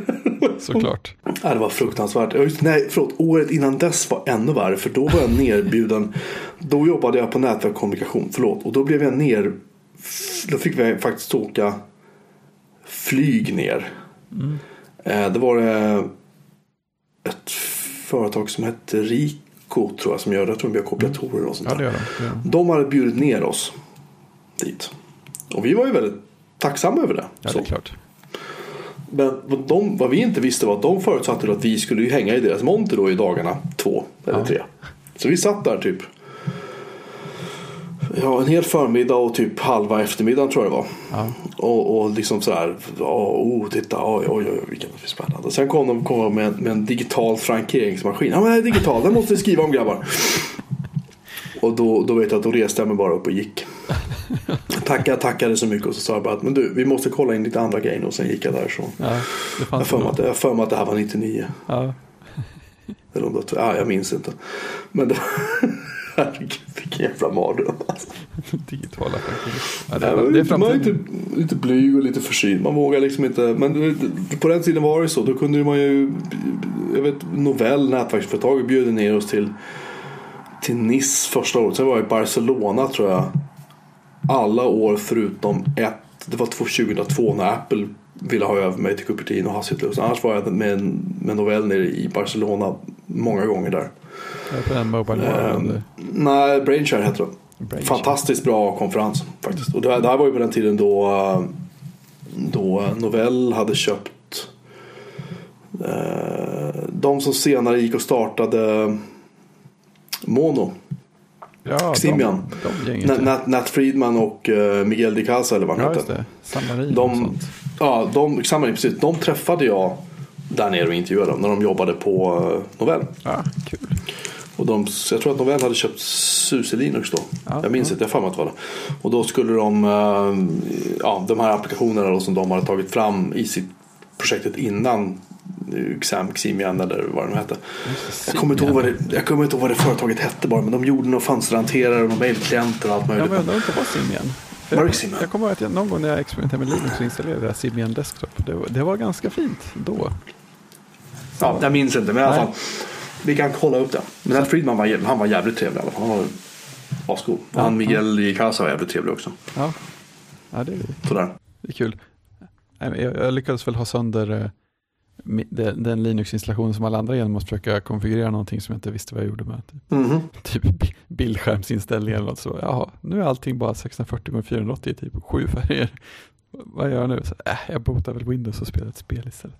såklart.
Ja, det var fruktansvärt. Just- Nej, förlåt. Året innan dess var ännu värre. För då var jag nerbjuden. Då jobbade jag på nätverk och kommunikation. Förlåt. Och då blev jag ner. Då fick vi faktiskt åka flyg ner. Eh, Det var det ett företag som hette Rico tror jag som gör. Jag tror de gör kopiatorer och sånt
Ja,
där.
de. Det gör de.
De hade bjudit ner oss dit. Och vi var ju väldigt tacksamma över det.
Ja, det är klart.
Men vad, de, vad vi inte visste var att de förutsatte att vi skulle hänga i deras monter då i dagarna två eller
Ja.
tre. Så vi satt där typ Ja, en hel förmiddag och typ halva eftermiddagen tror jag det var.
Ja.
Och, och liksom sådär, oh, titta, oj, oj, oj, vilken spännande. Sen kom de kom med, med en digital frankeringsmaskin. Ja, men den är digital, den måste vi skriva om grabbar. Och då, då vet jag att då reste jag mig bara upp och gick. Tackade, tackade så mycket och så sa jag bara att men du, vi måste kolla in lite andra grejer och sen gick jag därifrån.
Ja, det
Jag har för mig att, jag har för mig att det här var 99.
Ja,
Eller om det ja, jag minns inte. Men det, Herregud, vilken jävla mardröm. Alltså.
Digitala. Ja,
det,
det, det är
man är lite, lite blyg och lite försynt. Man vågar liksom inte. Men på den tiden var det så. Då kunde man ju. Jag vet Novell, nätverksföretaget, bjöd ner oss till, till Nice första året. Sen var jag i Barcelona tror jag. Alla år förutom ett. Det var 2002 när Apple ville ha över mig till Cupertino och Hasselhus. Annars var jag med, med Novell nere i Barcelona många gånger där.
På den Mobile World?
Nej, Brainshare heter det. Fantastiskt bra konferens faktiskt. Och det, här, det här var ju på den tiden då, då Novell hade köpt eh, de som senare gick och startade Mono.
Ja,
Ximian. Nat, Nat, Friedman och uh, Miguel Di Casa eller vad han
ja, hette. Samarin
de, och sånt. Ja, de, Samarin, precis. De träffade jag där nere och intervjuade dem när de jobbade på uh, Novell.
Ja, kul.
Och de, jag tror att Novell hade köpt SUSE Linux då. Ja, jag minns inte, jag har att det var det. Och då skulle de, eh, ja, de här applikationerna då som de hade tagit fram i sitt projektet innan Xam, Ximian eller vad de hette. Jag kommer, inte ihåg vad det, jag kommer inte ihåg vad det företaget hette bara men de gjorde några fönsterhanterare och mejlklienter och allt möjligt.
Ja men undrar om det var Simian.
Var det Simian?
Jag kommer ihåg att jag, någon gång när jag experimenterade med Linux så installerade jag Simian Desktop. Det, det var ganska fint då.
Så. Ja, jag minns inte men i alla fall. Vi kan kolla upp det. Men Nat Friedman var, han var jävligt trevlig i alla fall. Han var asgod. Och han Miguel i Casa var jävligt trevlig också.
Ja, ja det, är,
Sådär.
det är kul. Jag, jag lyckades väl ha sönder eh, den Linux-installationen som alla andra genom att försöka konfigurera någonting som jag inte visste vad jag gjorde med.
Mm.
Typ bildskärmsinställning eller något så. Jaha, nu är allting bara 640 x 480 i typ sju färger. Vad gör jag nu? Så, äh, jag botar väl Windows och spelar ett spel istället.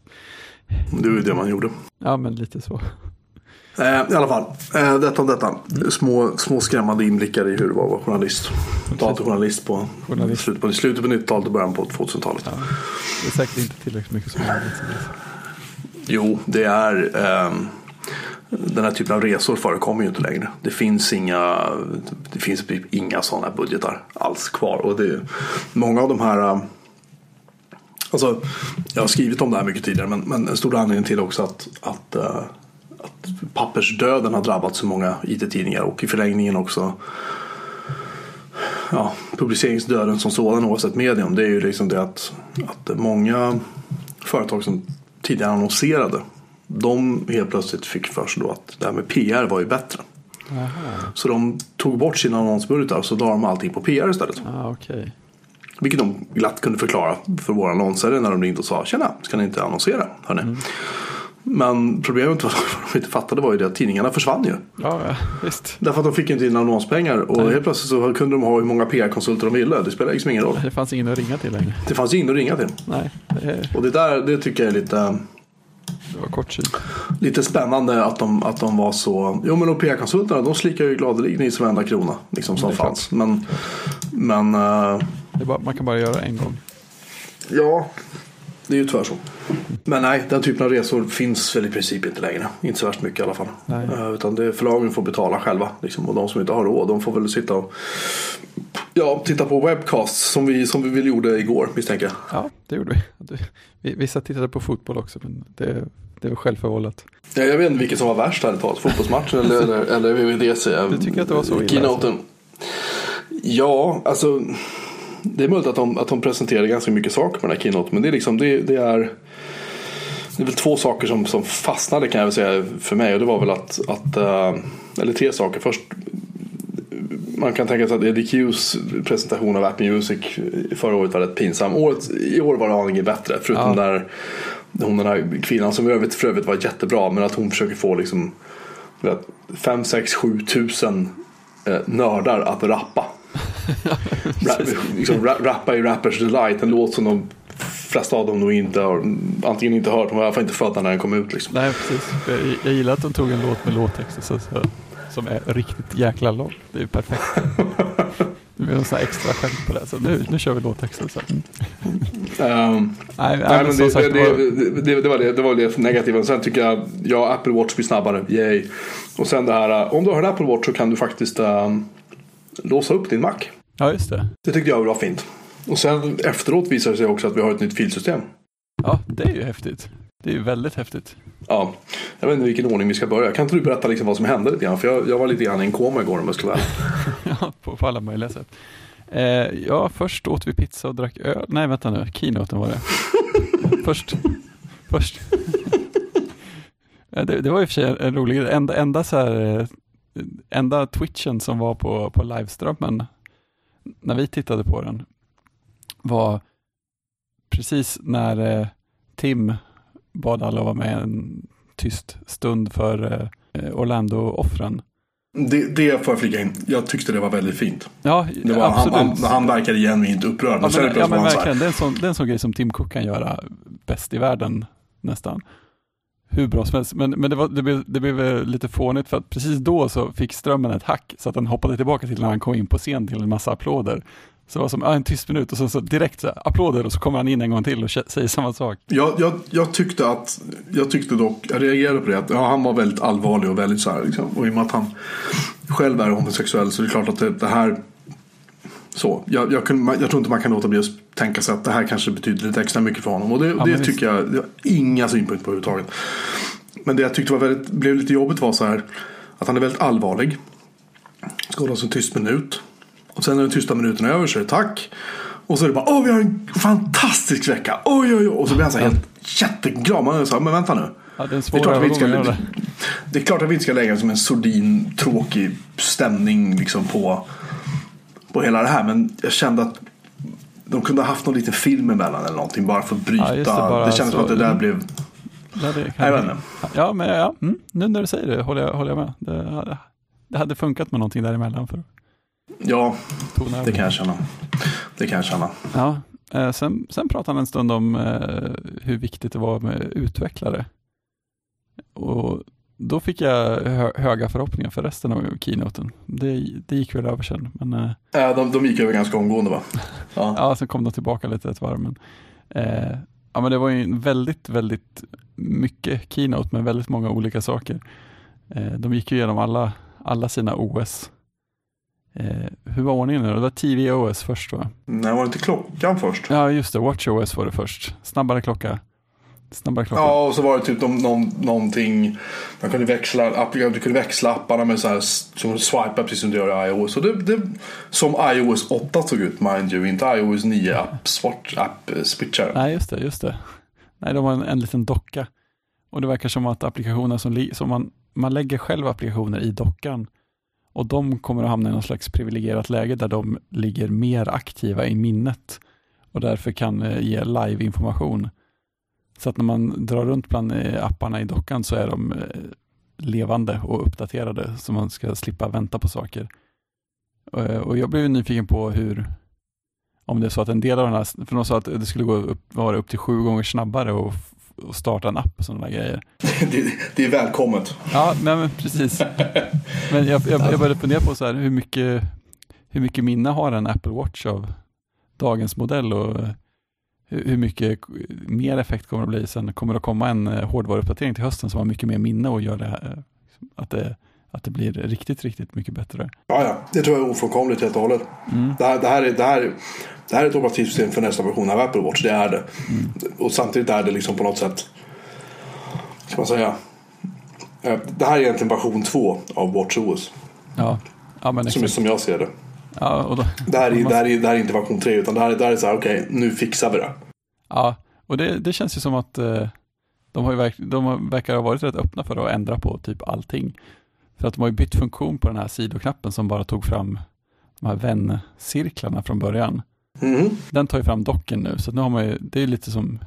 Det var det man gjorde.
Ja, men lite så.
Eh, I alla fall, eh, detta om detta. Små, små skrämmande inblickar i hur det var att vara journalist. Datajournalist på journalist. Slutet, på, slutet på 90-talet och början på 2000-talet. Ja,
det är säkert inte tillräckligt mycket som är
Jo, det är eh, den här typen av resor förekommer ju inte längre. Det finns inga, det finns typ inga sådana budgetar alls kvar. Och det, många av de här ehm, Alltså, jag har skrivit om det här mycket tidigare men, men en stor anledning till också att, att eh, att pappersdöden har drabbat så många IT-tidningar och i förlängningen också ja, publiceringsdöden som sådan oavsett medium. Det är ju liksom det att, att många företag som tidigare annonserade de helt plötsligt fick för sig då att det här med PR var ju bättre.
Aha.
Så de tog bort sina annonsbudgetar så la de allting på PR istället.
Ah, okay.
Vilket de glatt kunde förklara för våra annonsare när de ringde och sa Tjena, ska ni inte annonsera? Hörni? Mm. Men problemet vad de inte fattade var ju det att tidningarna försvann ju.
Ja, ja, visst.
Därför att de fick inte in annonspengar och Nej. helt plötsligt så kunde de ha hur många PR-konsulter de ville. Det spelade liksom ingen roll.
Det fanns ingen att ringa till längre.
Det fanns ingen att ringa till.
Nej.
Det... Och det där det tycker jag är lite
det var kortsynt.
Lite spännande att de, att de var så. Jo men PR-konsulterna de slickar ju gladeligen i sig varenda krona. Liksom, som fanns. Men, men uh...
bara, man kan bara göra en gång.
Ja, det är ju tyvärr så. Men nej, den typen av resor finns väl i princip inte längre. Inte så värst mycket i alla fall. Uh, utan det, förlagen får betala själva. Liksom, och de som inte har råd de får väl sitta och ja, titta på webcasts som vi, som vi väl gjorde igår misstänker jag.
Ja, det gjorde vi. Vissa tittade på fotboll också men det, det var självförvållat.
Ja, jag vet inte vilket som var värst här talat. Fotbollsmatchen eller, eller, eller VVDC.
Du tycker att det var så illa? Alltså?
Ja, alltså det är möjligt att de, att de presenterade ganska mycket saker på den här keynote. Men det är liksom, det, det är det är väl två saker som, som fastnade kan jag väl säga för mig. Och det var väl att, att uh, eller tre saker. Först, man kan tänka sig att Eddie Qs presentation av Apple Music förra året var rätt pinsam. Året, I år var det aningen bättre. Förutom ja. där hon den här kvinnan som övrigt, för övrigt var jättebra. Men att hon försöker få liksom 5, 6, 7 tusen eh, nördar att rappa. liksom, rappa i Rappers Delight, en låt som de flesta av dem nog inte har, antingen inte hört, var i alla fall inte födda när den kom ut. Liksom.
Nej, precis. Jag, jag gillar att de tog en låt med låttexter så, så, som är riktigt jäkla lång. Det är perfekt. Det blir någon extra skämt på det. Så nu, nu kör vi låttexten.
Um, nej, nej, men det, sagt, det, det, det, det, var det, det var det negativa. Sen tycker jag, ja, Apple Watch blir snabbare. Yay. Och sen det här, om du har en Apple Watch så kan du faktiskt um, låsa upp din Mac.
Ja, just det.
Det tyckte jag var fint. Och sen efteråt visade det sig också att vi har ett nytt filsystem.
Ja, det är ju häftigt. Det är ju väldigt häftigt.
Ja, jag vet inte vilken ordning vi ska börja. Kan inte du berätta liksom vad som hände lite grann? För jag, jag var lite grann i en koma igår om jag ska vara
Ja, på, på alla möjliga sätt. Eh, ja, först åt vi pizza och drack öl. Nej, vänta nu. Keynoten var det. först. först. det, det var i och för sig en rolig grej. Enda, enda, så här, eh, enda twitchen som var på, på liveströmmen när vi tittade på den var precis när eh, Tim bad alla vara med en tyst stund för eh, Orlando-offren.
Det, det får jag flika in. Jag tyckte det var väldigt fint.
Ja,
det var,
absolut.
Han, han, han verkade genuint upprörd.
Ja, men, ja, men verkligen. Det är, en sån, det är en sån grej som Tim Cook kan göra bäst i världen nästan. Hur bra som helst. Men, men det, var, det, blev, det blev eh, lite fånigt för att precis då så fick strömmen ett hack så att den hoppade tillbaka till när han kom in på scen till en massa applåder. Så det var som en tyst minut och sen så direkt så här, applåder och så kommer han in en gång till och säger samma sak.
Jag, jag, jag, tyckte att, jag tyckte dock, jag reagerade på det, att ja, han var väldigt allvarlig och väldigt så här, liksom, och i och med att han själv är homosexuell så är det klart att det, det här så, jag, jag, kunde, jag tror inte man kan låta bli att tänka sig att det här kanske betyder lite extra mycket för honom. Och det, ja, det tycker jag, jag har inga synpunkter på överhuvudtaget. Men det jag tyckte var väldigt, blev lite jobbigt var så här att han är väldigt allvarlig. Ska hålla sig tyst minut. Och sen när den tysta minuten är över så är det tack. Och så är det bara åh vi har en fantastisk vecka. Oj oj oj. Och så blir han så här helt jätteglad. Man är så här, men vänta nu.
Ja, det, är det, är klart att vi ska,
det. det är klart att vi inte ska lägga som en sordin tråkig stämning liksom på, på hela det här. Men jag kände att de kunde ha haft någon liten film emellan eller någonting bara för att bryta. Ja, det, bara, det kändes som att det där blev
Ja, det kan jag vet. Ja, men ja, mm, nu när du säger det håller jag, håller jag med. Det, det hade funkat med någonting däremellan. För
Ja, det kan jag känna. Det kan jag känna.
Ja, eh, sen, sen pratade han en stund om eh, hur viktigt det var med utvecklare. Och då fick jag hö höga förhoppningar för resten av keynoten. Det, det gick väl över sen. Men,
ja, de, de gick över ganska omgående va?
Ja, ja sen kom de tillbaka lite ett varv. Men, eh, ja, men det var ju väldigt, väldigt mycket keynote med väldigt många olika saker. Eh, de gick ju igenom alla, alla sina OS Eh, hur var ordningen nu? Det var TVOS först va?
Nej, var det inte klockan först?
Ja, just det. WatchOS var det först. Snabbare klocka. Snabbare klocka.
Ja, och så var det typ någon, någonting. Man kunde växla, du kunde växla apparna med så här, som swipa precis som du gör i iOS. Och det, det, som iOS 8 såg ut, mind you. Inte iOS 9 app, swatch, app eh, switchar.
Nej, just det. Just det. Nej, de var en, en liten docka. Och det verkar som att applikationer som, som man, man lägger själv applikationer i dockan och de kommer att hamna i någon slags privilegierat läge där de ligger mer aktiva i minnet och därför kan eh, ge live-information. Så att när man drar runt bland eh, apparna i dockan så är de eh, levande och uppdaterade så man ska slippa vänta på saker. Och jag blev nyfiken på hur, om det är så att en del av den här, för de sa att det skulle gå upp, vara upp till sju gånger snabbare och och starta en app och sådana grejer.
det, det, är välkommet.
Ja, nej, men precis. Men jag, jag, jag började fundera på så här, hur, mycket, hur mycket minne har en Apple Watch av dagens modell och hur, mycket mer effekt kommer det bli sen? Kommer det att komma en eh, hårdvaruuppdatering till hösten som har mycket mer minne och gör det här, att det att det blir riktigt, riktigt mycket bättre.
Ja, ja. det tror jag är ofrånkomligt helt och hållet. Mm. Det, här, det, här är, det, här, det här är ett operativsystem för nästa version av Apple Watch, det är det. Mm. Och samtidigt är det liksom på något sätt, ska man säga, eh, det här är egentligen version 2 av WatchOS.
Ja. Ja, men
som, som jag ser det.
Ja, då,
det, här är, det, här är, det här är inte version 3 utan det här, det här är så här, okej, okay, nu fixar vi det.
Ja, och det, det känns ju som att eh, de, har ju de verkar ha varit rätt öppna för att ändra på typ allting. För att de har ju bytt funktion på den här sidoknappen som bara tog fram de här väncirklarna från början. Mm. Den tar ju fram docken nu, så nu har man ju, det är lite som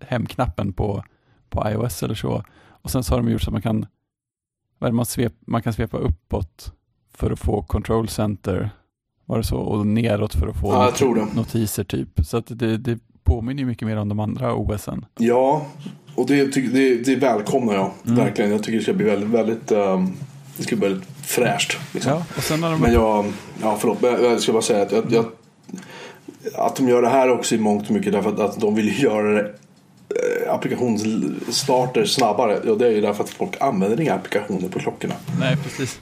hemknappen på, på iOS eller så. Och sen så har de gjort så att man kan, man, svep, man kan svepa uppåt för att få control center, var det så, och neråt för att få
ja,
not notiser typ. Så att det, det påminner ju mycket mer om de andra OSen.
Ja, och det, det, det välkomnar jag mm. verkligen. Jag tycker det ska bli väldigt, väldigt um det ska bli väldigt fräscht. Liksom. Ja, och sen de... Men jag, ja förlåt, men jag ska bara säga att, jag, jag, att de gör det här också i mångt och mycket därför att, att de vill göra det eh, applikationsstarter snabbare. Ja, det är ju därför att folk använder inga applikationer på klockorna.
Nej, precis.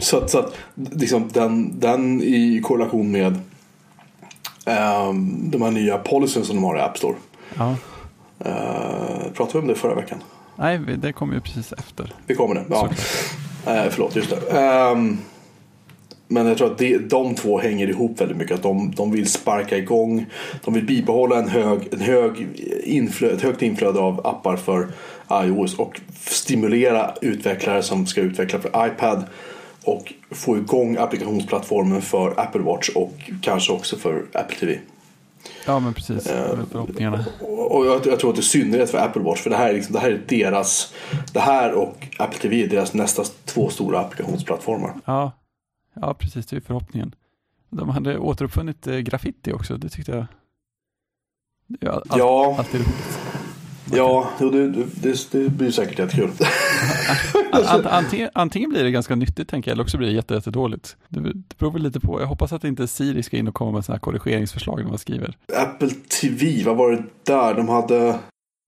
Så att, så att liksom, den, den i korrelation med um, de här nya policyn som de har i App Store. Ja. Uh, pratade vi om det förra veckan?
Nej, det kommer ju precis efter.
Det kommer det, ja. Uh, förlåt, just det. Um, men jag tror att det, de två hänger ihop väldigt mycket. Att de, de vill sparka igång, de vill bibehålla en hög, en hög inflöde, ett högt inflöde av appar för iOS och stimulera utvecklare som ska utveckla för iPad och få igång applikationsplattformen för Apple Watch och kanske också för Apple TV.
Ja men precis, uh, förhoppningarna.
Och jag, jag tror att det är synnerhet för Apple Watch för det här är, liksom, det här är deras, det här och Apple TV är deras nästa två stora applikationsplattformar.
Ja, ja precis det är förhoppningen. De hade återuppfunnit eh, graffiti också, det tyckte jag.
Det all, ja. alltid roligt. Ja, det, det, det blir säkert jättekul.
antingen, antingen blir det ganska nyttigt tänker jag, eller också blir det jättedåligt. Det, det beror väl lite på. Jag hoppas att inte Siri ska in och komma med sådana här korrigeringsförslag när man skriver.
Apple TV, vad var det där? De hade...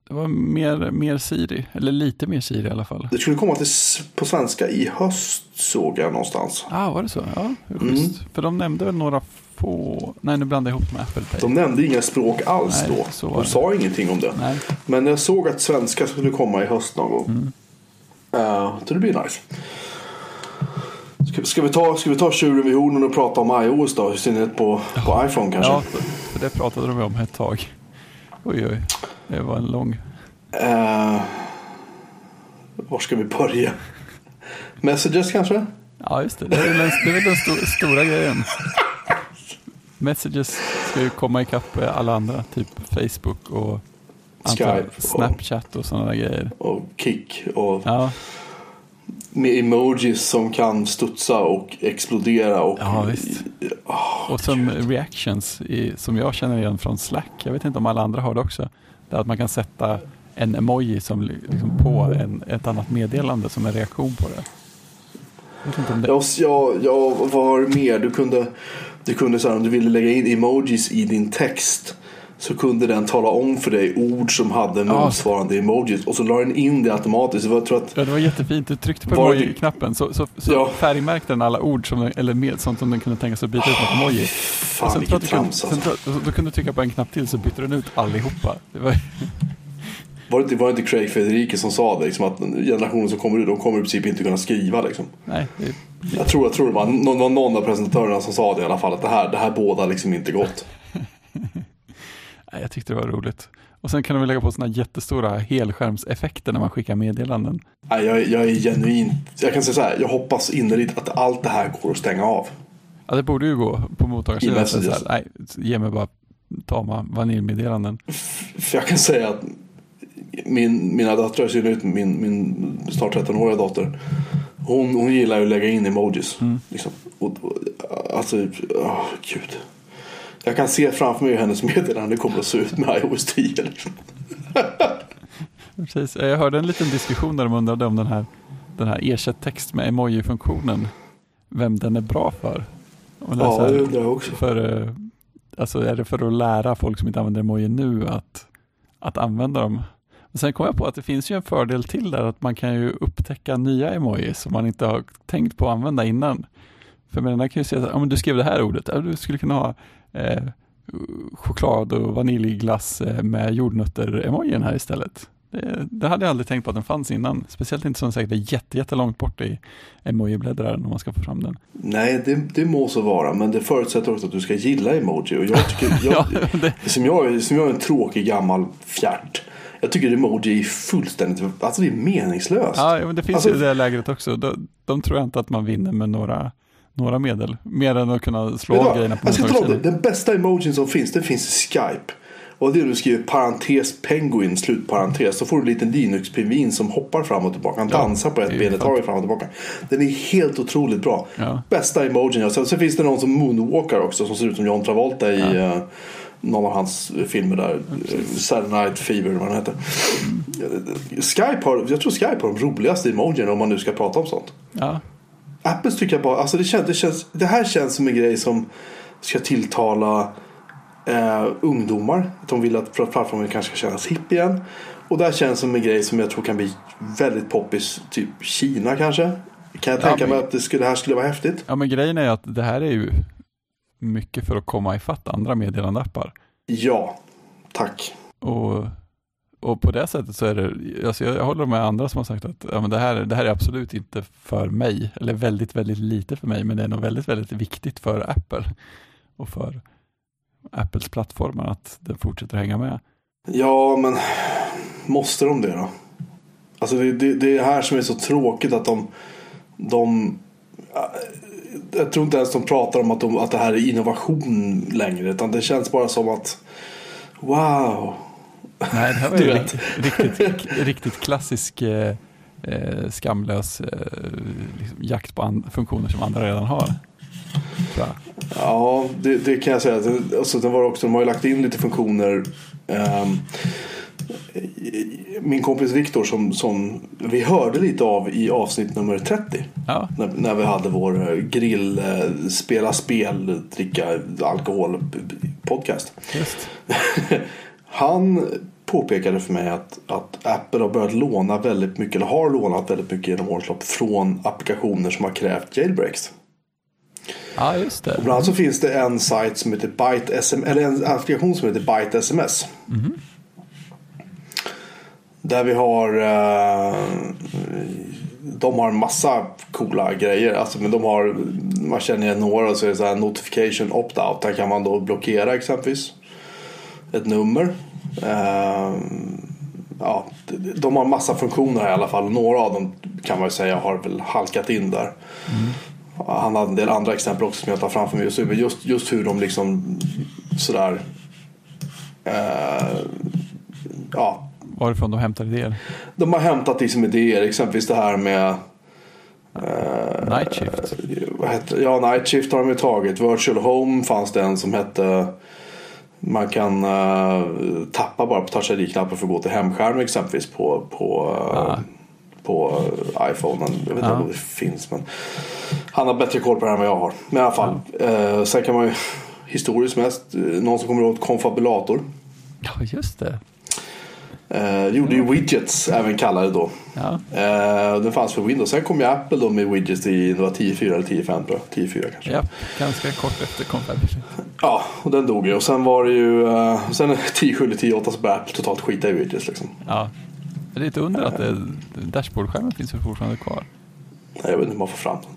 Det var mer, mer Siri, eller lite mer Siri i alla fall.
Det skulle komma till, på svenska i höst såg jag någonstans.
Ja, ah, var det så? Ja, mm. För de nämnde väl några få... Nej, nu blandar jag ihop med Apple Pay.
De nämnde inga språk alls Nej, då. De sa ingenting om det. Nej. Men jag såg att svenska skulle komma i höst någon gång. Mm. Uh, så det blir nice. Ska, ska, vi ta, ska vi ta tjuren vid hornen och prata om iOS då? I synnerhet på, på iPhone kanske?
Ja, för det pratade de om ett tag. Oj, oj. Det var en lång...
Uh, var ska vi börja? Messages kanske?
Ja, just det. Det är den, det är väl den sto, stora grejen. Messages ska ju komma ikapp alla andra, typ Facebook och Skype, Snapchat och sådana där grejer.
Och Kik och ja. med emojis som kan studsa och explodera. Och,
ja, visst. Oh, och som Gud. reactions i, som jag känner igen från Slack. Jag vet inte om alla andra har det också. Det är att man kan sätta en emoji som liksom på en, ett annat meddelande som en reaktion på det.
Jag inte om det... jag, jag vad var det mer? Du kunde du kunde så här, om du ville lägga in emojis i din text så kunde den tala om för dig ord som hade motsvarande ja. emojis och så la den in det automatiskt. Jag tror att,
ja, det var jättefint. Du tryckte på emoji-knappen så, så, så ja. färgmärkte den alla ord som, eller med, sånt som den kunde tänka sig att byta ut mot emoji.
Fan vilket trams
alltså. Då kunde du trycka på en knapp till så bytte den ut allihopa. Det var...
Var det, inte, var det inte Craig Federike som sa det? Liksom, att generationen som kommer ut, de kommer i princip inte kunna skriva. Liksom.
Nej, det...
Jag, tror, jag tror det var någon, någon av presentatörerna som sa det i alla fall. Att det här, det här båda liksom inte gott.
Jag tyckte det var roligt. Och sen kan du väl lägga på sådana jättestora helskärmseffekter när man skickar meddelanden.
Jag, jag är genuint, jag kan säga så här, jag hoppas innerligt att allt det här går att stänga av.
Ja, det borde ju gå på mottagarsidan. Nej, ge mig bara tama vaniljmeddelanden.
För jag kan säga att min, mina döttrar, i synnerhet min, min snart 13-åriga dotter. Hon, hon gillar ju att lägga in emojis. Mm. Liksom. Och, och, alltså, oh, gud. Jag kan se framför mig hur hennes meddelande kommer att se ut med iOS 10. Liksom.
Precis. Jag hörde en liten diskussion där de undrade om den här, den här ersätt text med emoji-funktionen. Vem den är bra för.
ja, det undrar jag också.
För, eh, alltså, är det för att lära folk som inte använder emoji nu att, att använda dem? sen kom jag på att det finns ju en fördel till där, att man kan ju upptäcka nya emojis som man inte har tänkt på att använda innan. För med den här kan ju säga, att ja, du skrev det här ordet, du skulle kunna ha eh, choklad och vaniljglass eh, med jordnötter-emojin här istället. Det, det, hade jag aldrig tänkt på att den fanns innan. Speciellt inte som säkert är jätte, jättelångt bort i emoji-bläddraren om man ska få fram den.
Nej, det, det må så vara, men det förutsätter också att du ska gilla emoji. Och jag tycker, jag, ja, det... som, jag, som jag är en tråkig gammal fjärt jag tycker emoji är fullständigt, alltså det är meningslöst.
Ja, men det finns alltså, ju det lägret också. De, de tror jag inte att man vinner med några, några medel. Mer än att kunna slå av grejerna på
Jag ska. Den bästa emojin som finns, det finns i Skype. Och det är du skriver parentes penguin slutparentes. Så får du en liten Linux-pingvin som hoppar fram och tillbaka. Han ja, dansar på ett ben ett tag fram och tillbaka. Den är helt otroligt bra. Ja. Bästa emojin jag Sen finns det någon som moonwalkar också som ser ut som John Travolta i ja. uh, någon av hans filmer där. Ja, Saturday Night Fever vad den heter. Mm. Skype har, jag tror Skype har de roligaste emojierna om man nu ska prata om sånt.
Ja.
Apples tycker jag bara, alltså det, känns, det, känns, det här känns som en grej som ska tilltala eh, ungdomar. Att de vill att plattformen kanske ska kännas hipp igen. Och det här känns som en grej som jag tror kan bli väldigt poppis, typ Kina kanske. Kan jag tänka ja, men, mig att det, skulle, det här skulle vara häftigt?
Ja men grejen är att det här är ju mycket för att komma ifatt andra meddelandeappar.
Ja, tack.
Och och på det sättet så är det, alltså jag, jag håller med andra som har sagt att ja, men det, här, det här är absolut inte för mig, eller väldigt, väldigt lite för mig, men det är nog väldigt, väldigt viktigt för Apple och för Apples plattformar att den fortsätter hänga med.
Ja, men måste de det då? Alltså det, det, det är här som är så tråkigt att de, de äh, jag tror inte ens de pratar om att, de, att det här är innovation längre. Utan det känns bara som att wow.
Nej, det här var ju riktigt, riktigt, riktigt klassisk eh, eh, skamlös eh, liksom jakt på funktioner som andra redan har.
Ja, det, det, kan jag säga. Alltså, den var också, de har ju lagt in lite funktioner. Um, min kompis Viktor som, som vi hörde lite av i avsnitt nummer 30. Ja. När, när vi hade vår grill, eh, spela spel, dricka alkohol podcast. Han påpekade för mig att, att Apple har börjat låna väldigt mycket, eller har lånat väldigt mycket genom årens lopp från applikationer som har krävt jailbreaks.
Ja, just det. Och
bland annat så finns det en sajt som heter Byte SM, eller en applikation som heter Byte SMS. Mm. Där vi har eh, De har en massa coola grejer. Alltså, men de har, man känner igen några så är det så här notification opt-out. Där kan man då blockera exempelvis ett nummer. Eh, ja, de har massa funktioner i alla fall. Några av dem kan man säga har väl halkat in där. Mm. Han har en del andra exempel också som jag tar framför mig just nu. Just, just hur de liksom sådär eh,
ja, Varifrån de hämtar idéer?
De har hämtat liksom idéer, exempelvis det här med
Uh, Night Shift?
Heter, ja, Night Shift har de ju tagit. Virtual Home fanns det en som hette man kan uh, tappa bara på touch ID-knappen för att gå till hemskärm exempelvis på, på, uh, ah. på iPhone. Jag vet inte ah. om det finns men han har bättre koll på det här än vad jag har. Men i alla fall. Ah. sen kan man ju historiskt mest, någon som kommer ihåg konfabulator.
Ja just det.
Eh, gjorde ju widgets även kallade då. Ja. Eh, den fanns för Windows. Sen kom ju Apple då med widgets i det var 10.4 eller 10.5 tror jag. 10.4 kanske.
Ja, ganska kort efter kom
Ja, och den dog ju. Och sen var det ju eh, sen 10.7 eller 10.8 så började Apple totalt skita i widgets liksom.
Ja. Det är lite under att det, dashboardskärmen finns ju fortfarande kvar.
Nej, jag vet inte hur man får fram den.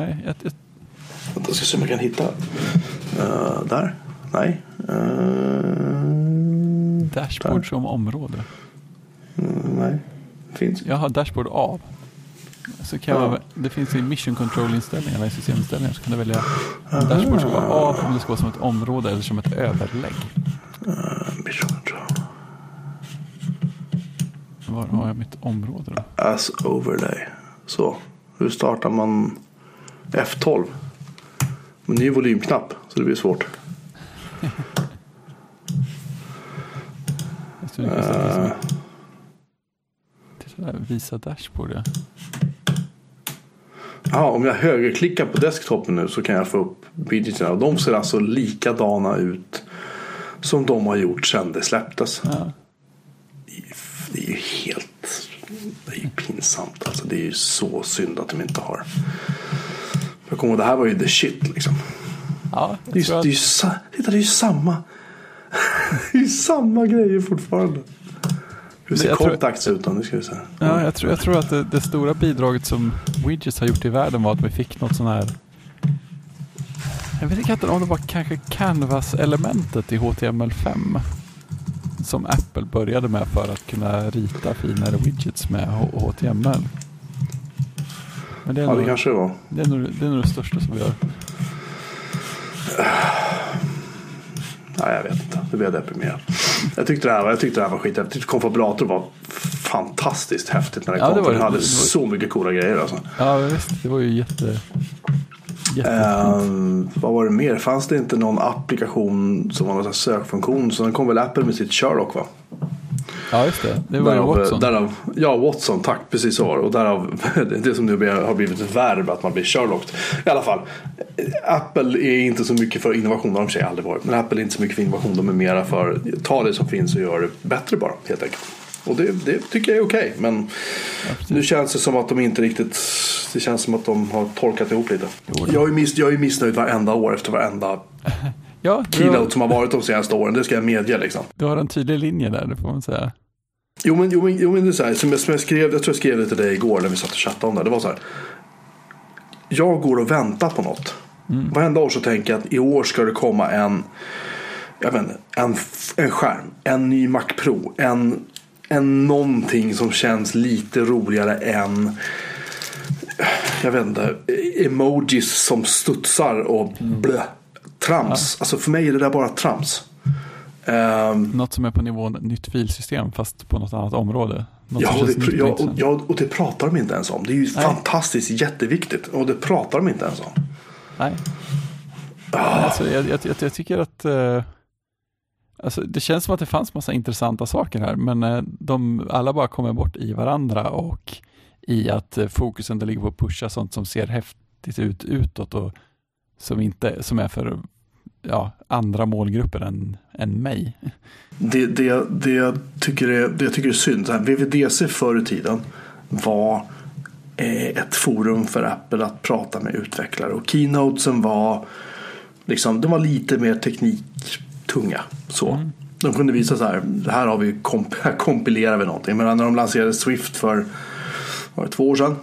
Nej, jag, jag...
Jag ska se om jag kan hitta. Uh, där. Nej. Uh...
Dashboard som område?
Mm, nej, det finns
Jag har dashboard av. Så kan ja. jag, det finns i mission control-inställningarna i systeminställningar så kan du välja om dashboard ska vara av, om det ska vara som ett område eller som ett överlägg.
Uh, mission control.
Var har jag mitt område då?
As overlay. Så, hur startar man F12? Med ny volymknapp, så det blir svårt.
Uh. Visa dashboard ja.
Ja, om jag högerklickar på desktopen nu så kan jag få upp widgetarna. Och de ser alltså likadana ut som de har gjort sedan det släpptes. Ja. Det är ju helt det är ju pinsamt. Alltså, det är ju så synd att de inte har. Jag kommer ihåg, det här var ju the shit liksom.
Ja,
det, är, att... det, är ju, titta, det är ju samma det är samma grejer fortfarande. Hur ser Contacts ut då? Nu ska vi se.
Ja, jag, tror, jag tror att det, det, stora bidraget som Widgets har gjort i världen var att vi fick något sån här jag vet inte om det var kanske Canvas-elementet i HTML5 som Apple började med för att kunna rita finare widgets med HTML.
Men det är ja, nog, det kanske det var.
Det är, nog, det är nog det största som vi gör.
Nej, jag vet Det blev deprimerad. Jag tyckte det här, jag tyckte det här var skit. Jag tyckte konfabulator var fantastiskt häftigt när det ja, kom. Det, var, det hade det var... så mycket coola grejer alltså.
Ja visst, det var ju jätte...
Um, vad var det mer? Fanns det inte någon applikation som var någon sökfunktion? Så den kom väl Apple med sitt Sherlock va?
Ja, just det. Det var därav, Watson.
Därav, ja, Watson, tack. Precis så var det. Och därav det som nu har blivit ett verb, att man blir Sherlock. I alla fall, Apple är inte så mycket för innovation, det har de sig aldrig varit. Men Apple är inte så mycket för innovation, de är mera för ta det som finns och gör det bättre bara, helt enkelt. Och det, det tycker jag är okej. Okay. Men ja, nu känns det som att de inte riktigt... Det känns som att de har torkat ihop lite. Jag är, miss, jag är missnöjd varenda år efter varenda ja, keynote som har varit de senaste åren. Det ska jag medge liksom.
Du har en tydlig linje där, det får man säga.
Jo men, jo, men, jo, men det är så här, som jag, som jag skrev, jag tror jag skrev det till dig igår när vi satt och chattade om det. Det var så här. Jag går och väntar på något. Mm. Varenda år så tänker jag att i år ska det komma en, jag vet inte, en, en skärm, en ny Mac Pro, en, en någonting som känns lite roligare än jag vet inte, emojis som studsar och blö, trams. Ja. Alltså för mig är det där bara trams.
Um, något som är på nivån nytt filsystem fast på något annat område. Något
ja, och det, ja, och, ja, och det pratar de inte ens om. Det är ju Nej. fantastiskt jätteviktigt och det pratar de inte ens om.
Nej. Ah. Alltså, jag, jag, jag, jag, tycker att uh, alltså, det känns som att det fanns massa intressanta saker här men uh, de alla bara kommer bort i varandra och i att uh, fokusen ligger på att pusha sånt som ser häftigt ut utåt och som, inte, som är för ja, andra målgrupper än, än mig.
Det, det, det, jag tycker är, det jag tycker är synd, här, VVDC förr i tiden var eh, ett forum för Apple att prata med utvecklare och keynotesen var liksom, de var lite mer tekniktunga. Så. Mm. De kunde visa så här, här, har vi komp här kompilerar vi någonting. Men när de lanserade Swift för var det två år sedan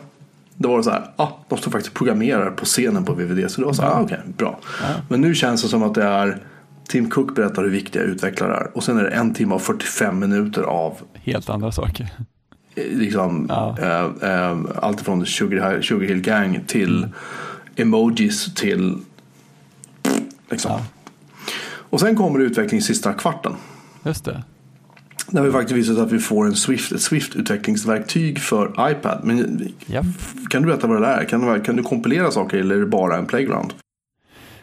då var det så här, ah, de står faktiskt programmerar på scenen på VVD. Så det var så här, ah, okej, okay, bra. Ja. Men nu känns det som att det är Tim Cook berättar hur viktiga utvecklare är. Och sen är det en timme och 45 minuter av
Helt andra saker.
Eh, liksom, ja. äh, äh, allt från Sugar, Sugar Hill Gang till mm. emojis till liksom. Ja. Och sen kommer utveckling sista kvarten.
Just det.
Där vi faktiskt visat att vi får en Swift, ett Swift-utvecklingsverktyg för iPad. Men yep. Kan du berätta vad det är? Kan, kan du kompilera saker eller är det bara en playground?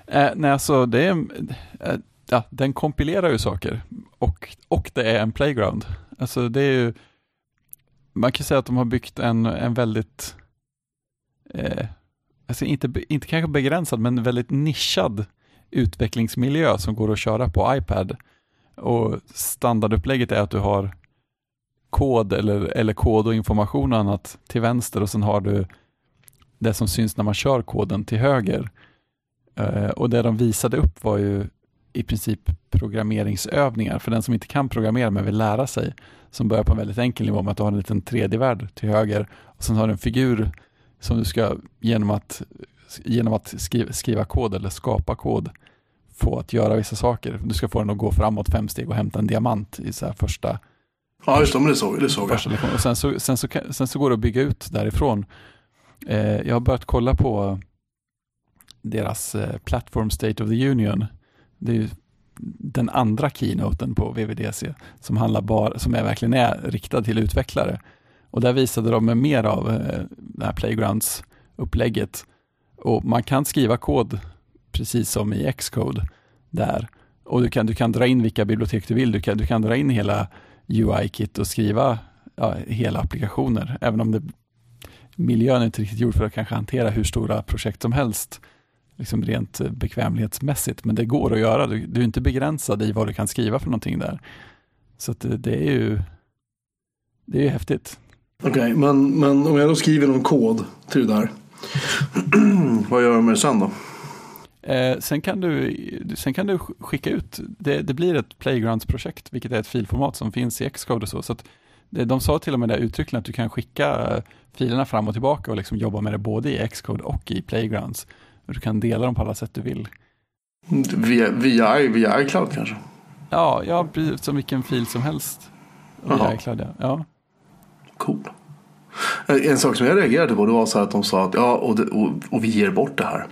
Eh, nej, alltså det är, eh, ja, den kompilerar ju saker och, och det är en playground. Alltså det är ju, man kan säga att de har byggt en, en väldigt, eh, alltså inte, inte kanske begränsad, men väldigt nischad utvecklingsmiljö som går att köra på iPad och standardupplägget är att du har kod eller, eller kod och information och annat till vänster och sen har du det som syns när man kör koden till höger. Eh, och det de visade upp var ju i princip programmeringsövningar för den som inte kan programmera men vill lära sig som börjar på en väldigt enkel nivå med att du har en liten 3D-värld till höger och sen har du en figur som du ska genom att, genom att skriva, skriva kod eller skapa kod få att göra vissa saker. Du ska få den att gå framåt fem steg och hämta en diamant i så första
Ja, just det, men det såg, det såg jag.
Och sen så, sen, så, sen så går det att bygga ut därifrån. Eh, jag har börjat kolla på deras eh, Platform State of the Union. Det är den andra keynoten på VVDC som, handlar bara, som är verkligen är riktad till utvecklare. Och där visade de mer av eh, det här Playgrounds-upplägget. Och man kan skriva kod precis som i Xcode där. Och du kan, du kan dra in vilka bibliotek du vill. Du kan, du kan dra in hela UI-kit och skriva ja, hela applikationer, även om det, miljön är inte riktigt gjord för att kanske hantera hur stora projekt som helst, liksom rent bekvämlighetsmässigt, men det går att göra. Du, du är inte begränsad i vad du kan skriva för någonting där. Så det, det, är ju det är ju häftigt.
Okej, okay, men, men om jag då skriver någon kod till det där, vad gör jag med det sen då?
Eh, sen, kan du, sen kan du skicka ut, det, det blir ett Playgrounds-projekt, vilket är ett filformat som finns i Xcode och så. så det, de sa till och med det uttryckligen att du kan skicka filerna fram och tillbaka och liksom jobba med det både i Xcode och i Playgrounds. Du kan dela dem på alla sätt du vill.
Via, via, via iCloud kanske?
Ja, ja, som vilken fil som helst. Via iCloud, ja. ja.
Cool. En sak som jag reagerade på det var så att de sa att ja, och, det, och, och vi ger bort det här.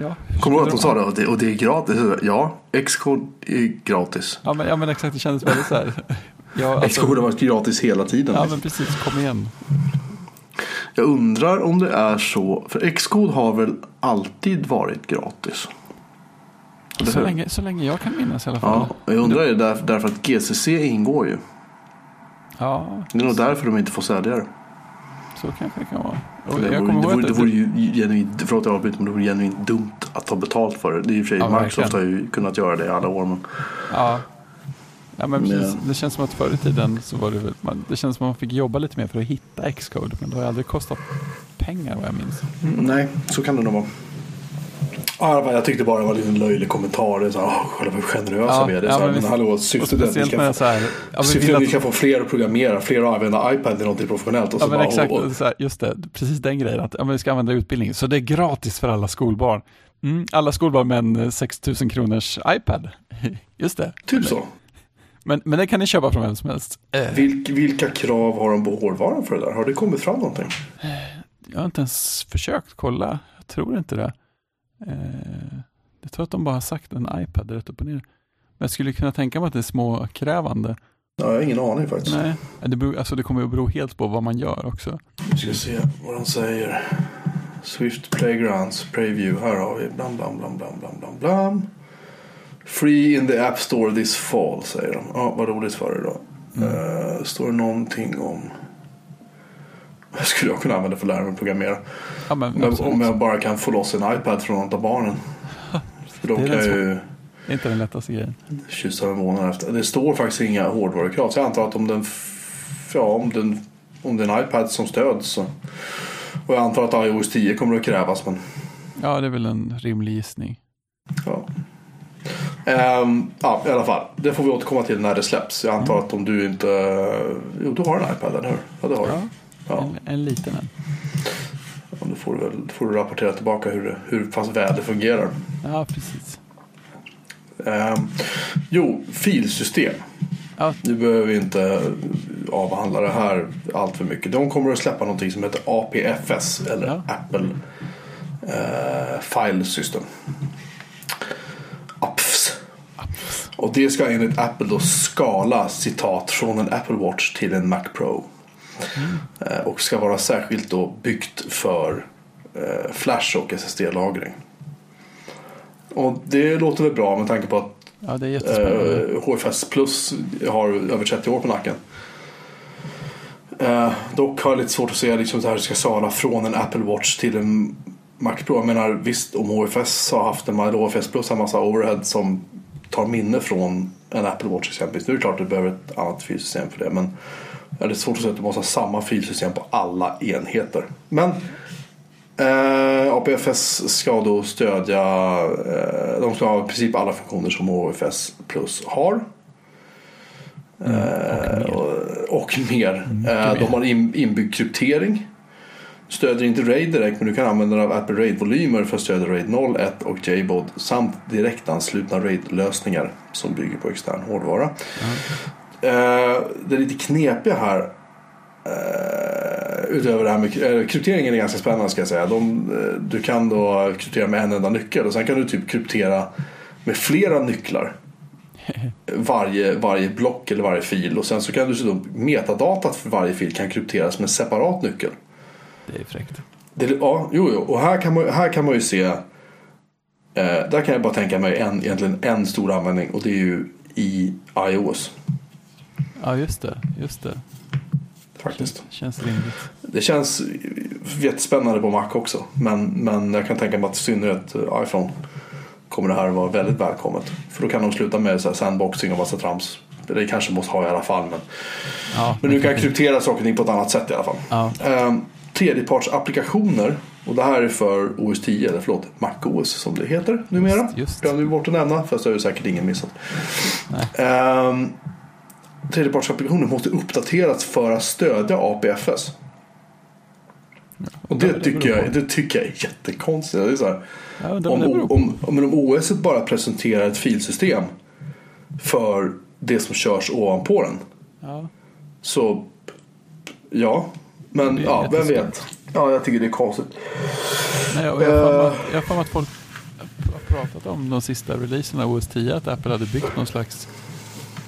Ja, Kommer du ihåg att de sa det? Och, det? och det är gratis? Ja, Xcode är gratis.
Ja men, ja, men exakt, det kändes väldigt så här.
Ja, alltså, Xcode har varit gratis hela tiden.
Ja, men precis. Kom igen.
Jag undrar om det är så. För Xcode har väl alltid varit gratis?
Så länge, så länge jag kan minnas i alla fall.
Ja, jag undrar det där, därför att GCC ingår ju.
Ja.
Det är nog därför de inte får sälja det.
Så kanske det kan vara.
Det, det, vore, det, vore, det vore ju genuint, förlåt jag avbryter, men det vore genuint dumt att ta betalt för det. Det är i och för sig, ja, Microsoft har ju kunnat göra det i alla år. Men...
Ja. Ja, men precis, det känns som att förr i tiden så var det väl, man, det känns som att man fick jobba lite mer för att hitta Xcode, men det har aldrig kostat pengar vad jag minns.
Mm, nej, så kan det nog vara. Ja, jag tyckte bara det var en liten löjlig kommentar. Så oh, själva hur generösa
Ja,
vi är. Det är
ja,
så
men
men hallå,
Och
syftet är att vi ska få,
här, ja, vi
att vi ska få fler att programmera, fler att använda iPad till någonting professionellt. Och så
ja,
bara,
exakt,
och, och,
här, just det, precis den grejen, att ja, men vi ska använda utbildning, så det är gratis för alla skolbarn. Mm, alla skolbarn med en eh, 6 000 kronors iPad. Just det.
typ så.
Men, men det kan ni köpa från vem som helst. Eh,
Vilk, vilka krav har de på hårdvaran för det där? Har det kommit fram någonting?
jag har inte ens försökt kolla, jag tror inte det. Eh, jag tror att de bara har sagt en iPad rätt upp och ner. Men jag skulle kunna tänka mig att det är småkrävande.
Ja, jag har ingen aning faktiskt.
Nej, det, beror, alltså det kommer att bero helt på vad man gör också.
Vi ska se vad de säger. Swift Playgrounds Preview. Här har vi blam blam blam blam blam blam blam. Free in the App Store this fall säger de. Ja, vad roligt för er då. Eh, står det någonting om vad skulle jag kunna använda för att lära mig att programmera?
Ja, men,
Om om jag bara kan få loss en iPad från något av barnen. För
är
kan ju
Det är inte den lättaste grejen.
kyssa med månaden efter. Det står faktiskt inga hårdvarukrav. Så jag antar att om den, ja, om den, om det är en iPad som stöds så. Och jag antar att iOS 10 kommer att krävas. Men,
Ja, det är väl en rimlig gissning.
ja. Ehm, ja, i alla fall. Det får vi återkomma till när det släpps. Jag antar att om du inte... Jo, du har en iPad, eller hur? Ja, det har du.
Ja,
Ja.
en, en liten en.
Ja, då får du, väl, får du rapportera tillbaka hur, hur pass väl det fungerar.
Ja, precis.
Ehm, jo, filsystem.
Ja,
Nu behöver vi inte avhandla det här allt för mycket. De kommer att släppa någonting som heter APFS eller
Ja.
Apple eh, File System. Och det ska enligt Apple då skala citat från en Apple Watch till en Mac Pro. Eh, och ska vara särskilt då byggt för eh, Flash och SSD-lagring. Och det låter väl bra med tanke på att
ja det jättespännande.
Eh, HFS Plus har över 30 år på nacken. Eh, dock har jag lite svårt att se liksom, så här, det ska sala från en Apple Watch till en Mac Pro. Jag menar visst om HFS har haft en eller HFS Plus har en massa overhead som tar minne från en Apple Watch exempelvis. Nu är det klart att du behöver ett annat filsystem för det. Men det är svårt att säga att du måste ha samma filsystem på alla enheter. Men Eh, APFS ska då stödja, eh, de ska ha i princip alla funktioner som HFS Plus har. Eh, och, och mer. Eh, de har in, inbyggd kryptering. Stödjer inte RAID direkt men du kan använda dig av Apple RAID-volymer för att stödja RAID 0, 1 och JBOD samt direktanslutna RAID-lösningar som bygger på extern hårdvara. Eh, det lite knepiga här Eh, utöver det här med eh, krypteringen är ganska spännande ska jag säga. De, du kan då kryptera med en enda nyckel och sen kan du typ kryptera med flera nycklar. Varje, varje block eller varje fil och sen så kan du dessutom metadatat för varje fil kan krypteras med en separat nyckel.
Det är fräckt.
Det, ja, jo, jo. Och här kan man, här kan man ju se. Eh, där kan jag bara tänka mig en, egentligen en stor användning och det är ju i iOS.
Ja, just det. Just det.
Faktiskt.
Känns rimligt.
Det känns jättespännande på Mac också. Men, men jag kan tänka mig att i synnerhet eh, iPhone kommer det här vara väldigt välkommet. För då kan de sluta med så här sandboxing och massa trams. Det kanske måste ha i alla fall. Men,
Ja,
men du kan kryptera saker och ting på ett annat sätt i alla fall.
Ja,
Ehm, tredjepartsapplikationer. Och det här är för OS 10, eller förlåt, MacOS som det heter numera.
Just, just.
Glömde vi bort att nämna, fast det har ju säkert ingen missat. Ehm, tredjepartsapplikationer måste uppdateras för att stödja APFS. Och det, tycker jag, det tycker jag är jättekonstigt. Det är så här, om, om, om, om OS bara presenterar ett filsystem för det som körs ovanpå den.
Ja,
Så ja, men ja, vem vet. Ja, jag tycker det är konstigt.
Nej, jag har för mig
Eh.
att- jag har för mig att folk har pratat om de sista releaserna av OS 10 att Apple hade byggt någon slags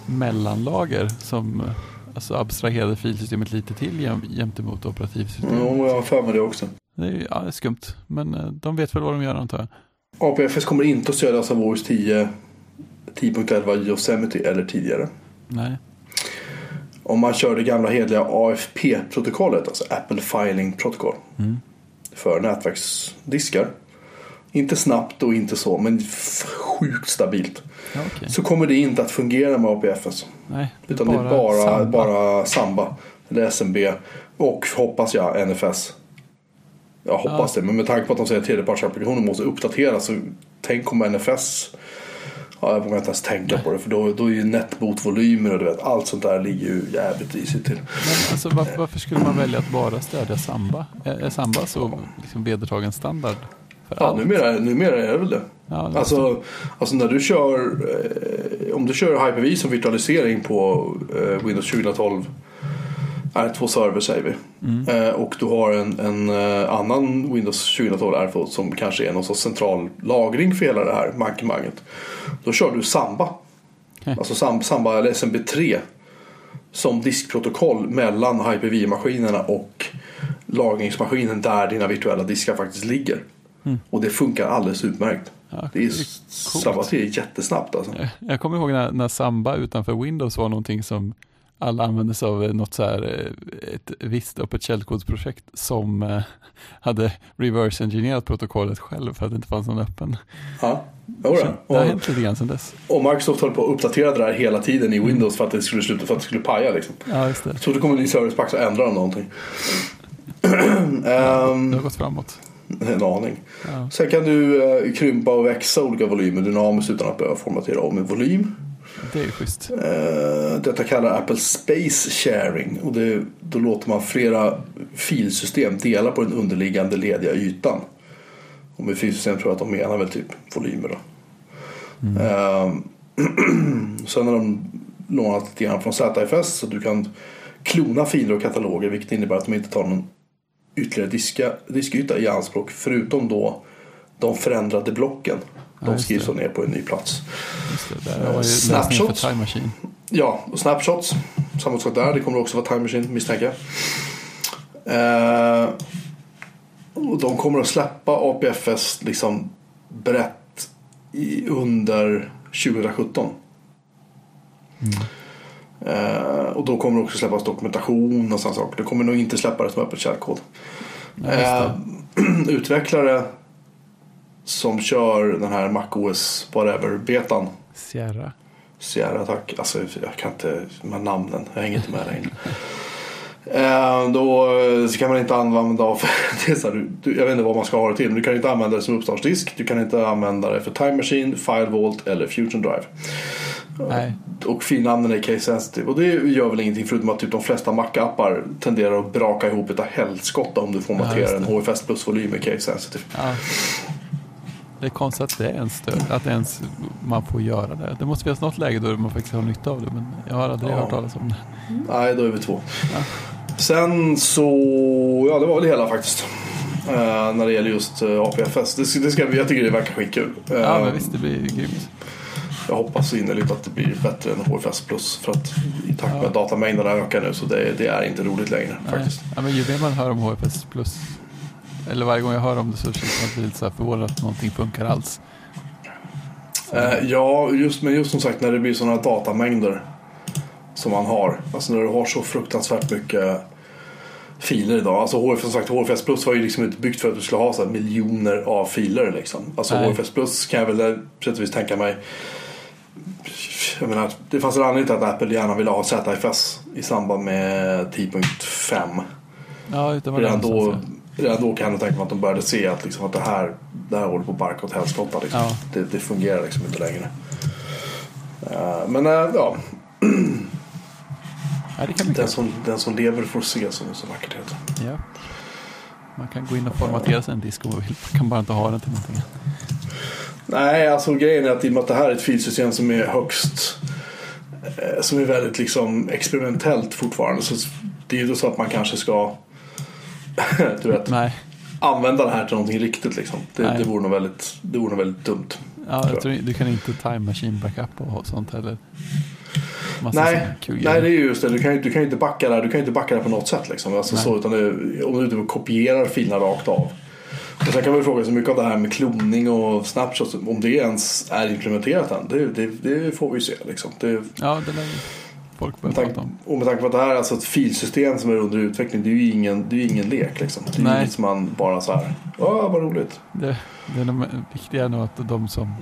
mellanlager som eh, alltså abstraherade filsystemet lite till jäm, gentemot operativsystemet.
Jo, jag har för mig det också.
Det är, ja, det är skumt, men eh, de vet väl vad de gör antar jag.
APFS kommer inte att stödjas av OS 10 10.11 Yosemite eller tidigare.
Nej,
Om man kör det gamla hedliga AFP-protokollet, alltså Apple Filing Protocol,
Mm.
för nätverksdiskar. Inte snabbt och inte så, men sjukt stabilt.
ja, okej.
Så kommer det inte att fungera med APFS.
Nej,
Utan det är bara
Samba.
bara Samba eller SMB och hoppas jag NFS. Jag hoppas det, men med tanke på att de säger att tredjepartsapplikationen måste uppdateras så tänk om NFS Ja, jag vågar inte ens tänka på det för då, då är ju netbootvolymer och du vet, allt sånt där ligger ju jävligt risigt till.
Men alltså, varför, varför skulle man välja att bara stödja Samba? Är, är Samba så liksom vedertagen standard? För
Ja,
allt?
numera, numera är det väl det.
Ja, det
Alltså, alltså när du kör, eh, om du kör Hyper-V som virtualisering på eh, Windows 2012 R2 server säger vi. Eh, och du har en, en eh, annan Windows 2012 R2 som kanske är någon sorts central lagring för hela det här mankemanget. Då kör du Samba.
Okej.
Alltså Sam- Samba eller SMB3 som diskprotokoll mellan Hyper-V-maskinerna och lagringsmaskinen där dina virtuella diskar faktiskt ligger. Och det funkar alldeles utmärkt.
Ja,
det är,
det är coolt.
Samba 3 är jättesnabbt alltså.
Jag kommer ihåg när, när Samba utanför Windows var någonting som alla använde sig av något så här, eh, ett visst öppet källkodsprojekt som eh, hade reverse engineerat protokollet själv för att det inte fanns någon öppen.
Ja, jo
Så
då.
det har
och,
hänt lite grann sedan dess.
och Microsoft höll på att uppdatera det där hela tiden i Windows för att det skulle sluta, för att det skulle paja liksom.
Ja, just det.
Så det kommer en ny service pack och ändrar de någonting.
Det
Ehm,
har gått framåt.
en aning.
Ja.
Sen kan du eh, krympa och växa olika volymer dynamiskt utan att behöva formatera om en volym.
Det är schysst.
Eh, detta kallar Apple Space Sharing. Och det, då låter man flera filsystem dela på den underliggande lediga ytan. Och med filsystem tror jag att de menar väl typ volymer då. Eh, sen har de lånat lite grann från ZFS så du kan klona filer och kataloger vilket innebär att de inte tar någon ytterligare diska, diskyta i anspråk förutom då de förändrade blocken. De skrivs ner på en ny plats.
Det. Machine.
Ja, och snapshots. Samma sak där. Det kommer också vara Time Machine misstänker jag. Eh, och de kommer att släppa APFS liksom brett i, under 2017. Eh, och då kommer det också släppas dokumentation och sådana saker. Det kommer nog inte släppa det som öppet källkod. Eh, utvecklare som kör den här MacOS whatever-betan
Sierra.
Sierra, tack. Alltså, jag kan inte här namnen. Jag hänger inte med längre. Eh, då eh, så kan man inte använda av, det är så här, du, jag vet inte vad man ska ha det till, men du kan inte använda det som uppstartsdisk. Du kan inte använda det för Time Machine, File Vault eller Fusion Drive.
Nej,
Och filnamnen är case sensitive. Och det gör väl ingenting förutom att typ de flesta Mac-appar tenderar att braka ihop ett helskotta om du
Ja,
formaterar
just
en. HFS plus-volym i case sensitive.
ja. Det är konstigt att det ens, stöd, att ens man får göra det. Det måste finnas något läge då man faktiskt har nytta av det, men jag har aldrig
Ja.
hört talas om det.
Nej, då är vi två.
Ja.
Sen så, ja det var väl det hela faktiskt. Eh, när det gäller just uh, APFS. Det, det ska, jag tycker det verkar skitkul. Eh,
Ja, men visst, det blir grymt.
Jag hoppas så innerligt att det blir bättre än HFS plus. För att i takt med
Ja.
att datamängderna ökar nu så det, det är inte roligt längre
Nej.
faktiskt.
Ja, men ju mer man hör om HFS plus, eller varje gång jag hör om det så känns blir lite så här förvånad att någonting funkar alls.
Eh, ja, just, men just som sagt när det blir sådana datamängder som man har. Alltså när du har så fruktansvärt mycket filer idag. Alltså HFS, som sagt, HFS Plus var ju liksom inte byggt för att du skulle ha så miljoner av filer. Liksom. Alltså
Nej.
HFS Plus kan jag väl där på sätt och vis tänka mig. Jag menar, det fanns en anledning till att Apple gärna ville ha ZFS i samband med 10.5.
Ja, det var
Redan då, redan då kan jag tänka mig att de började se att, liksom, att det, här, det här håller på att barka åt helskotta. Liksom.
Ja.
Det, det fungerar liksom inte längre. Eh, men eh, ja,
ja.
den som, den som lever får se som det så vackert heter.
Ja. Man kan gå in och formatera sin disk om man vill. Man kan bara inte ha den till någonting.
Nej, alltså grejen är att i och med att det här är ett filsystem som är högst eh, som är väldigt liksom experimentellt fortfarande så det är ju då så att man kanske ska du vet,
Nej,
använda det här till någonting riktigt liksom. Det, det, vore nog väldigt, det vore nog väldigt dumt.
ja,
Tror
tror, du kan inte time machine backup och sånt heller. Massa
Nej, nej, det är ju just det. Du kan ju, du kan ju inte backa där. Du kan inte backa där på något sätt. Liksom. Alltså,
Nej.
så, utan det, om du inte kopierar filerna rakt av. Och sen kan man fråga sig mycket av det här med kloning och snapshots. Om det ens är implementerat än. Det, det, det får vi ju se. Liksom. Det,
Ja, det lär ju folk börja
med
prata om.
och med tanke på att det här är alltså ett filsystem som är under utveckling. Det är ju ingen, det är ingen lek. Liksom. Det är
Nej.
inget som man bara så här. Ja, vad roligt.
Det, det är nog viktiga är nog att de som,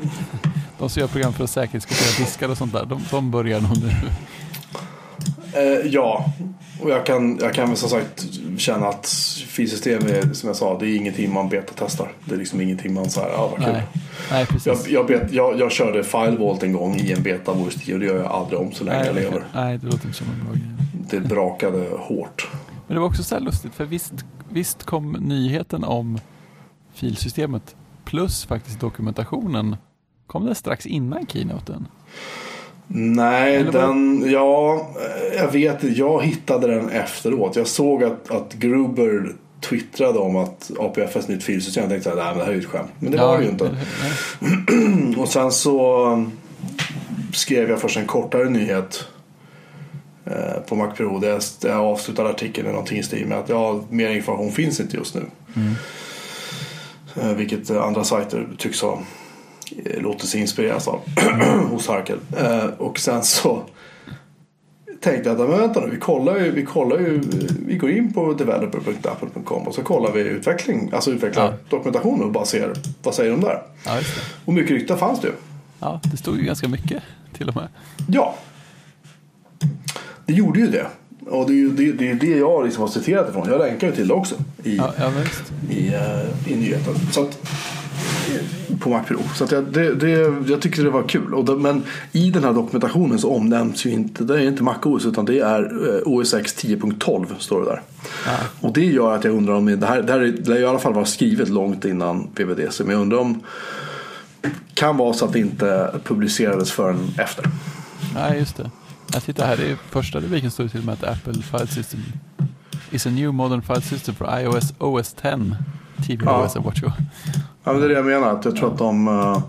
de som gör program för att säkerhetskopiera diskar och sånt där, de, de börjar nog nu.
Eh, ja, och jag kan, jag kan väl som sagt känna att filsystem är som jag sa, det är ingenting man betatestar. Det är liksom ingenting man säger, ja vad kul.
Nej, Nej precis.
Jag, jag, bet, jag, jag körde Filevault en gång i en beta av OS 10 och det gör jag aldrig om så länge
Nej,
jag
det-
lever.
Nej, det låter inte som en bra grej.
Det brakade hårt.
Men det var också så här lustigt, för visst, visst kom nyheten om filsystemet plus faktiskt dokumentationen, kom den strax innan keynoten?
Nej,
Eller
den, ja, jag vet. Jag hittade den efteråt. Jag såg att, att Gruber twittrade om att APFS nytt filsystem. Jag tänkte att det här är ju ett skämt. Men det var det ju inte. Och sen så um, skrev jag först en kortare nyhet eh, på MacPro jag, jag avslutade artikeln med någonting i stil med att ja, mer information finns inte just nu.
Mm.
Eh, Vilket eh, andra sajter tycks ha eh, låtit sig inspireras av hos Harkel. Eh, Och sen så tänkte jag att men vänta nu, vi kollar ju, vi kollar ju, vi går in på developer.apple.com och så kollar vi utveckling, alltså utvecklar
Ja.
dokumentation och bara ser vad säger de där.
Ja.
Och mycket rykte fanns det ju.
Ja, det stod ju ganska mycket till och med.
Ja. Det gjorde ju det. Och det är ju det, det, är det jag liksom har citerat ifrån. Jag länkar ju till det också i,
Ja, ja visst.
i, eh, i nyheten. Så att, på MacPro. Så att jag, det, det, jag tyckte det var kul. Och det, men i den här dokumentationen så omnämns ju inte, det är inte MacOS utan det är eh, OS X 10.12 står det där.
Ja.
Och det gör att jag undrar om det här, det här lär i alla fall vara skrivet långt innan VVDC. Men jag undrar om kan vara så att det inte publicerades förrän efter.
Nej, just det. Jag tittar här, det är första rubriken står till och med att Apple File System is a new modern file system for iOS OS 10, tvOS
Ja.
och WatchOS.
Ja, det är det jag menar. Att jag tror att de... eh,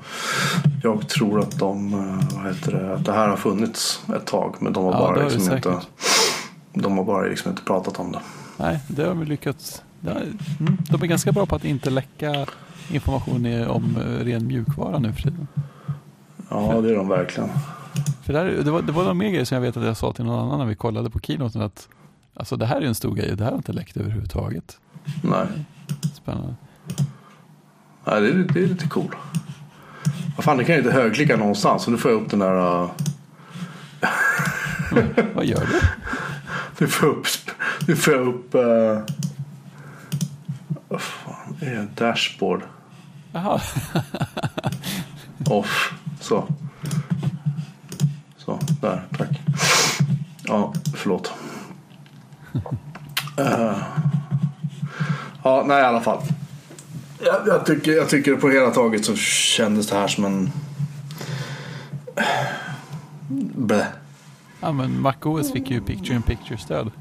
Jag tror att de... eh, Vad heter det? Att det här har funnits ett tag. Men de har
Ja,
bara liksom inte... De har bara liksom inte pratat om det.
Nej, det har de lyckats. Mm, de är ganska bra på att inte läcka information om eh, ren mjukvara nu för tiden.
Ja, det är de verkligen.
För det, här, det, var, det var några mer grejer som jag vet att jag sa till någon annan när vi kollade på keynoten att alltså det här är en stor grej och det här har inte läckt överhuvudtaget.
Nej,
Spännande.
Nej det, är, det är lite cool. Vad fan, det kan jag inte högklicka någonstans. Så nu får jag upp den där... eh,
Vad gör du?
Nu får jag upp... Nu får jag upp... Uh, vad fan är det? Dashboard.
Jaha,
Off. Så. Så, där. Tack. Ja, förlåt. Eh, ja, nej i alla fall. Jag, jag, tycker, jag tycker på hela taget så kändes det här som en... Blä.
ja, men MacOS fick ju picture in picture stöd.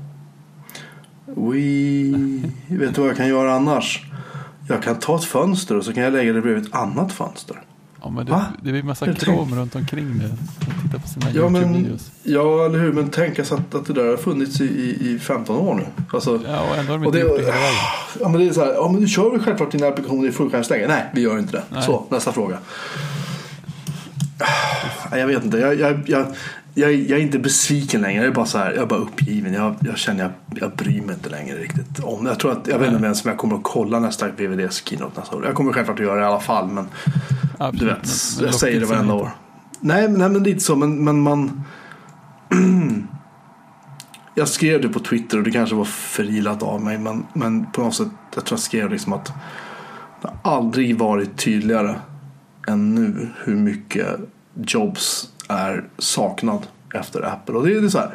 We... Vet du vad jag kan göra annars? Jag kan ta ett fönster och så kan jag lägga det bredvid ett annat fönster.
Ja, men det,
Va?
det blir massa krom runt omkring det. Titta på sina
Ja,
YouTube-videos.
ja, eller hur? Men tänk alltså att, att det där har funnits i, i, i 15 år nu. Alltså,
Ja, och ändå har de inte
det,
gjort det hela vägen.
ja, men det är så här, ja men du kör väl självklart dina applikationer i fullskärmsläge? Nej, vi gör inte det.
Nej.
Så, nästa fråga. Ah, Jag vet inte, jag, jag, jag, jag, jag är inte besviken längre. Jag är bara så här, jag är bara uppgiven. Jag, jag känner jag, jag bryr mig inte längre riktigt om Jag tror att, jag vet inte ens om jag kommer att kolla nästa VVDs keynote nästa år. Jag kommer självklart att göra det i alla fall. Men
Absolut,
du vet,
men-
jag säger det varenda år. Nej, nej men lite så, men, men man... jag skrev det på Twitter och det kanske var förilat av mig, men, men på något sätt, jag tror jag skrev liksom att det har aldrig varit tydligare än nu hur mycket Jobs är saknad efter Apple. Och det är det så här,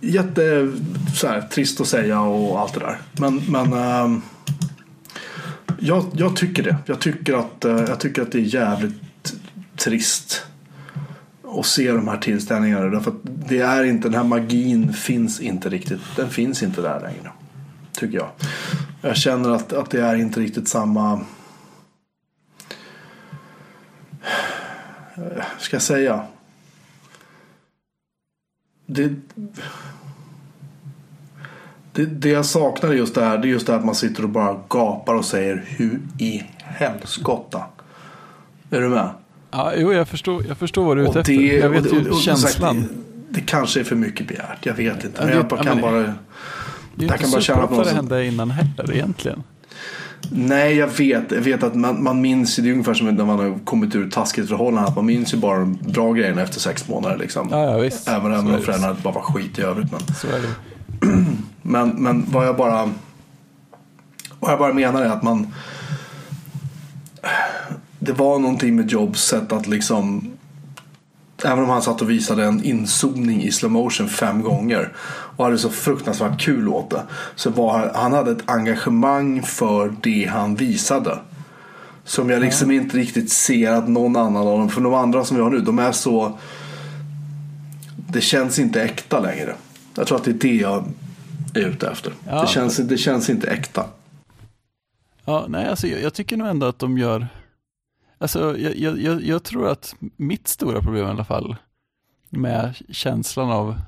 jätte så här, trist att säga och allt det där. Men, men äh, jag, jag tycker det. Jag tycker, att, äh, jag tycker att det är jävligt trist att se de här tillställningarna. Därför att det är inte, den här magin finns inte riktigt. Den finns inte där längre. Tycker jag. Jag känner att, att det är inte riktigt samma... Ska jag säga? Det, det, det jag saknar är just det här. Det är just det att man sitter och bara gapar och säger hur i helskotta. Är du med?
Ja, jo, jag förstår, jag förstår vad du är ute efter.
det,
Jag vet
och,
ju
och, och, som
känslan.
Sagt, det, det kanske är för mycket begärt. Jag vet inte. Men
det-
jag
ja,
kan bara...
det är ju
jag
inte
kan bara känna på
superofta
något
det hände innan heller egentligen.
Nej, jag vet. Jag vet att man, man minns ju. Det är ungefär som när man har kommit ur taskigt förhållande. Att man minns ju bara de bra grejerna efter sex månader. Liksom.
Ja, ja visst.
Även
är
om föräldrarna bara var skit i övrigt. Men,
Så är det.
men, men vad jag bara... Och jag bara menar det att man det var någonting med Jobs sätt att liksom Även om han satt och visade en inzoomning i slow motion fem gånger och hade så fruktansvärt kul åt det. Så var han hade ett engagemang för det han visade. Som jag liksom inte riktigt ser att någon annan av dem, för de andra som vi har nu, de är så Det känns inte äkta längre. Jag tror att det är det jag är ute efter.
Ja.
Det, känns, det känns inte äkta.
Ja, nej, alltså jag, jag tycker nog ändå att de gör, alltså jag, jag, jag, jag tror att mitt stora problem i alla fall med känslan av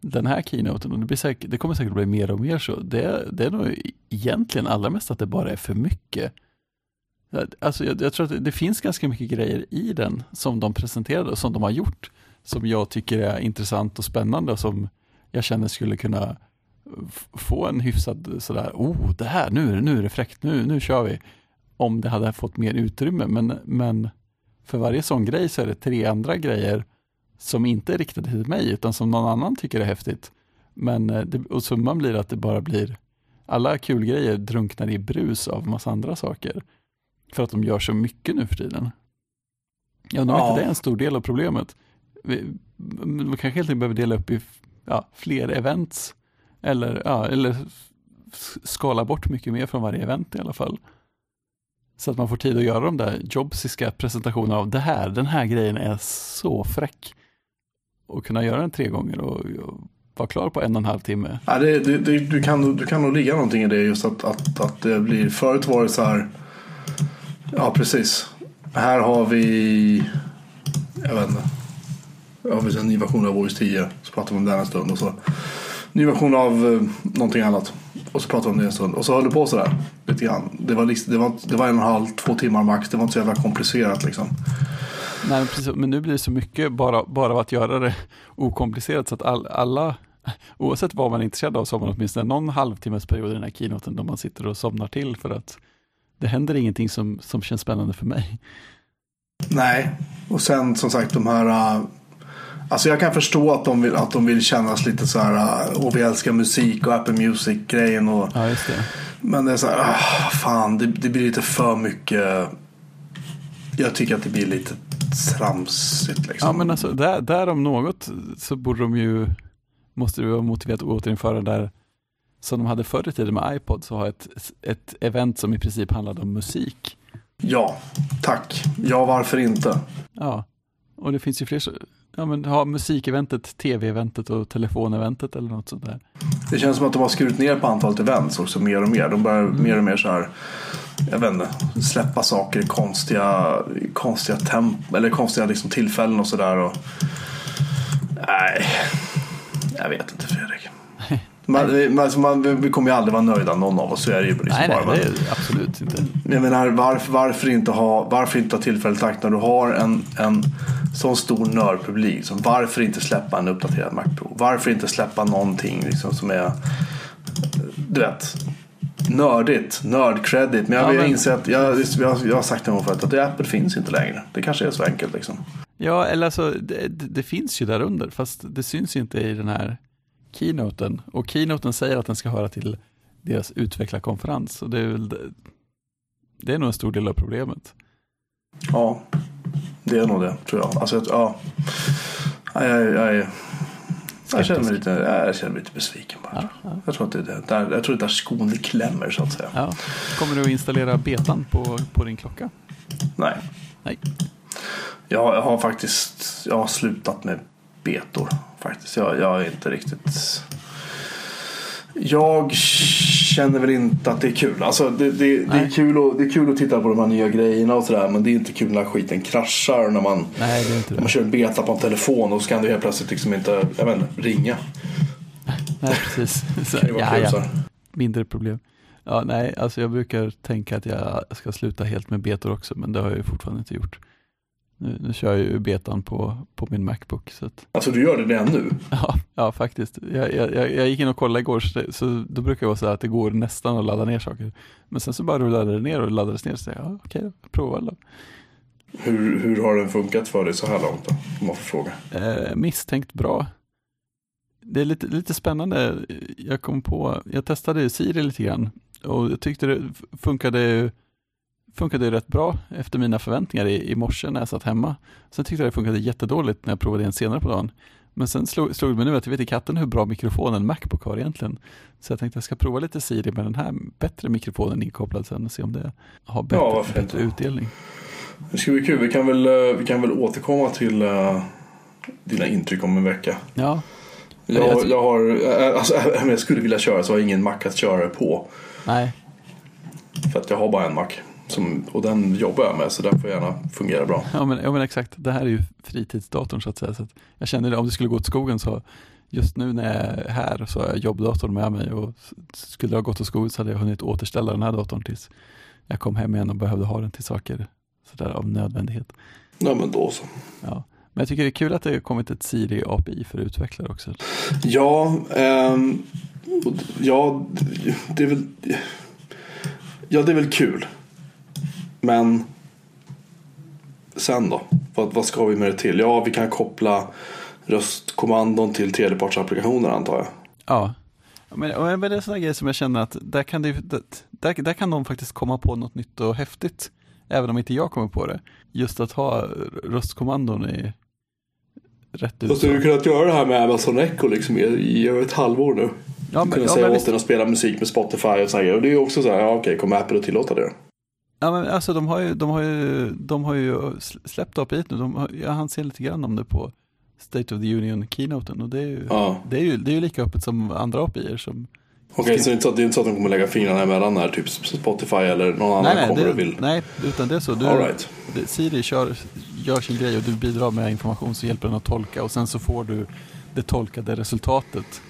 den här keynoten, och det, blir säkert, det kommer säkert bli mer och mer så, det, det är nog egentligen allra mest att det bara är för mycket. Alltså jag, jag tror att det, det finns ganska mycket grejer i den som de presenterade och som de har gjort, som jag tycker är intressant och spännande och som jag känner skulle kunna få en hyfsad sådär, oh det här, nu är det, nu är det fräckt, nu, nu kör vi. Om det hade fått mer utrymme, men, men för varje sån grej så är det tre andra grejer som inte är riktade till mig, utan som någon annan tycker är häftigt. Men, eh, det, och summan blir att det bara blir, alla kul grejer drunknar i brus av massa andra saker. För att de gör så mycket nu för tiden. Ja, undrar
Ja.
inte det är en stor del av problemet. Vi, vi kanske helt enkelt behöver dela upp i ja, fler events. Eller, ja, eller skala bort mycket mer från varje event i alla fall. Så att man får tid att göra de där jobsiska presentationerna av det här, den här grejen är så fräck. Och kunna göra den tre gånger och, och vara klar på en och en halv timme.
Ja, det, det, det, du, kan, nog- du kan nog ligga någonting i det just att, att, att det blir Förut var det så här Ja precis. Här har vi Jag vet inte. Här har vi en ny version av OS 10 Så pratar vi om den en stund och så. Ny version av eh, någonting annat. Och så pratar vi om det en stund. Och så höll det på sådär Lite grann. Det var, det var, det var en och en halv, två timmar max. Det var inte så jävla komplicerat liksom.
Nej, men, precis, men nu blir det så mycket bara, bara av att göra det okomplicerat så att all, alla, oavsett vad man är intresserad av, så har man åtminstone någon halvtimmesperiod i den här keynoten då man sitter och somnar till för att det händer ingenting som, som känns spännande för mig.
Nej, och sen som sagt de här uh, Alltså jag kan förstå att de vill, att de vill kännas lite så här Och vi älskar musik och Apple Music grejen och
Ja, just det.
Men det är så här, ah, fan det, det blir lite för mycket Jag tycker att det blir lite tramsigt liksom
Ja, men alltså där, där om något så borde de ju, måste det vara motiverat att återinföra där som de hade förr i tiden med iPod, så ha ett, ett event som i princip handlade om musik.
Ja, tack Ja, varför inte?
Ja, och det finns ju fler, ja men ha musikeventet, tv-eventet och telefoneventet eller något sånt där.
Det känns som att de har skurit ner på antalet events också mer och mer De börjar mer och mer så här jag vet inte, släppa saker i konstiga, konstiga temp eller konstiga liksom tillfällen och sådär. Och... Nej, jag vet inte Fredrik. Man, alltså man, vi kommer ju aldrig vara nöjda någon av oss, så är det ju liksom
nej, nej,
bara.
det
Men
är absolut inte.
jag menar, varför, varför, inte ha, varför inte ha tillfället akt när du har en, en sån stor nördpublik? Som varför inte släppa en uppdaterad Mac Pro? Varför inte släppa någonting liksom som är, du vet, nördigt, nördcredit. Men jag,
Ja,
jag
men-
inser att, jag, jag, jag har sagt det gång förut, att det Apple finns inte längre. Det kanske är så enkelt liksom.
Ja, eller alltså det, det, det finns ju där under, fast det syns ju inte i den här keynoten. Och keynoten säger att den ska höra till deras utvecklarkonferens. Och det är väl det, är nog en stor del av problemet.
Ja, det är nog det tror jag. Alltså, jag- ja. Jag, jag, jag, jag, känner mig lite, jag känner mig lite besviken bara.
Ja, ja.
Jag tror att det är det. Där, jag tror att det är där skon klämmer så att säga.
Ja. Kommer du att installera betan på, på din klocka?
Nej.
Nej.
Jag har faktiskt jag har slutat med betor. Faktiskt. Jag, jag är inte riktigt... Jag känner väl inte att det är kul. Alltså det, det, det, är kul att, det är kul att titta på de här nya grejerna och sådär. Men det är inte kul när skiten kraschar. När man,
Nej,
när man kör en beta på en telefon och så kan du helt plötsligt liksom inte jag vet ringa.
Nej, precis. Så,
Det
ja,
kul,
ja. Mindre problem. Ja, nej, alltså jag brukar tänka att jag ska sluta helt med betor också, men det har jag ju fortfarande inte gjort. Nu, nu kör jag ju betan på, på min Macbook. Så att,
Alltså du gör det redan nu?
ja, ja, faktiskt. Jag, jag, jag jag gick in och kollade igår, så, det, så då brukar det vara så här att det går nästan att ladda ner saker. Men sen så bara rullade det ner och laddades ner, så jag, ja, okej, då, prova då.
Hur, hur har den funkat för dig så här långt då? Om man får fråga.
Eh, misstänkt bra. Det är lite, lite spännande. Jag kom på, jag testade Siri lite grann Och jag tyckte det funkade, funkade rätt bra efter mina förväntningar i, i morse när jag satt hemma. Sen tyckte jag det funkade jättedåligt när jag provade igen senare på dagen. Men sen slog, slog det mig nu att jag vet i katten hur bra mikrofon en Macbook har egentligen. Så jag tänkte jag ska prova lite Siri med den här bättre mikrofonen inkopplad sen och se om det har bättre,
Ja,
bättre utdelning.
Det ska bli kul. Vi kan väl, eh, vi kan väl återkomma till uh, dina intryck om en vecka.
Ja, jag
Jag, har, eh, alltså, jag skulle vilja köra så har jag ingen Mac att köra på.
nej,
För att jag har bara en Mac. Som, och den jobbar jag med så den får gärna fungera bra.
ja men, ja men exakt. Det här är ju fritidsdatorn så att säga. Så att jag känner det, om det skulle gå åt skogen så just nu när jag är här så har jag jobbdatorn med mig och skulle det ha gått åt skogen så hade jag hunnit återställa den här datorn tills jag kom hem igen och behövde ha den till saker sådär av nödvändighet.
Ja men då så.
Ja. Men jag tycker det är kul att det har kommit ett Siri API för utvecklare också.
Ja, ehm, ja, det är väl Ja, det är väl kul. Men sen då? Vad, vad ska vi med det till? Ja, vi kan koppla röstkommandon till tredjepartsapplikationer antar jag.
Ja, men, men det är sådana grejer som jag känner att där kan, det, där, där kan de faktiskt komma på något nytt och häftigt. Även om inte jag kommer på det. Just att ha röstkommandon i rätt ut.
Fast du har kunnat göra det här med Amazon Echo liksom i, över ett halvår nu.
Ja, men,
kunna
ja,
säga åt den att spela musik med Spotify och så här. Och det är ju också så här, ja okej, kommer Apple att tillåta det?
Ja, men alltså de har ju, de har ju, de har ju sl- släppt API nu. De har, jag hann se lite grann om det på State of the Union-keynoten. Och det är ju,
Ja.
det är ju, det är ju lika öppet som andra API som
Okej, så det är, inte så, att- det är inte så att de kommer lägga fingrarna emellan här, typ Spotify eller någon annan
Nej, nej,
kommer
det,
och vill?
nej, utan det är så. Du,
All right.
Siri kör, gör sin grej och du bidrar med information så hjälper den att tolka och sen så får du det tolkade resultatet.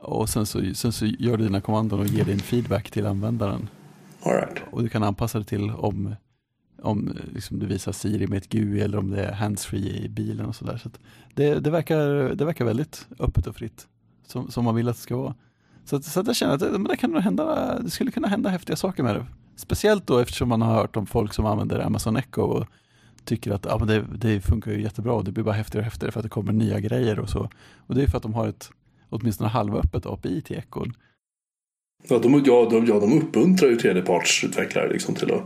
Och sen så, sen så gör du dina kommandon och ger din feedback till användaren.
All right.
Och du kan anpassa det till om, om liksom du visar Siri med ett GUI eller om det är handsfree i bilen och sådär. Så att det, det, verkar, det verkar väldigt öppet och fritt. Som, som man vill att det ska vara. Så, att, så att jag känner att det, men det, kan hända, det skulle kunna hända häftiga saker med det. Speciellt då eftersom man har hört om folk som använder Amazon Echo och tycker att ja, men det, det funkar ju jättebra och det blir bara häftigare och häftigare för att det kommer nya grejer och så. Och det är för att de har ett åtminstone halvöppet API till Echon.
Ja, de, ja, de, ja, de uppmuntrar ju tredjepartsutvecklare liksom till att...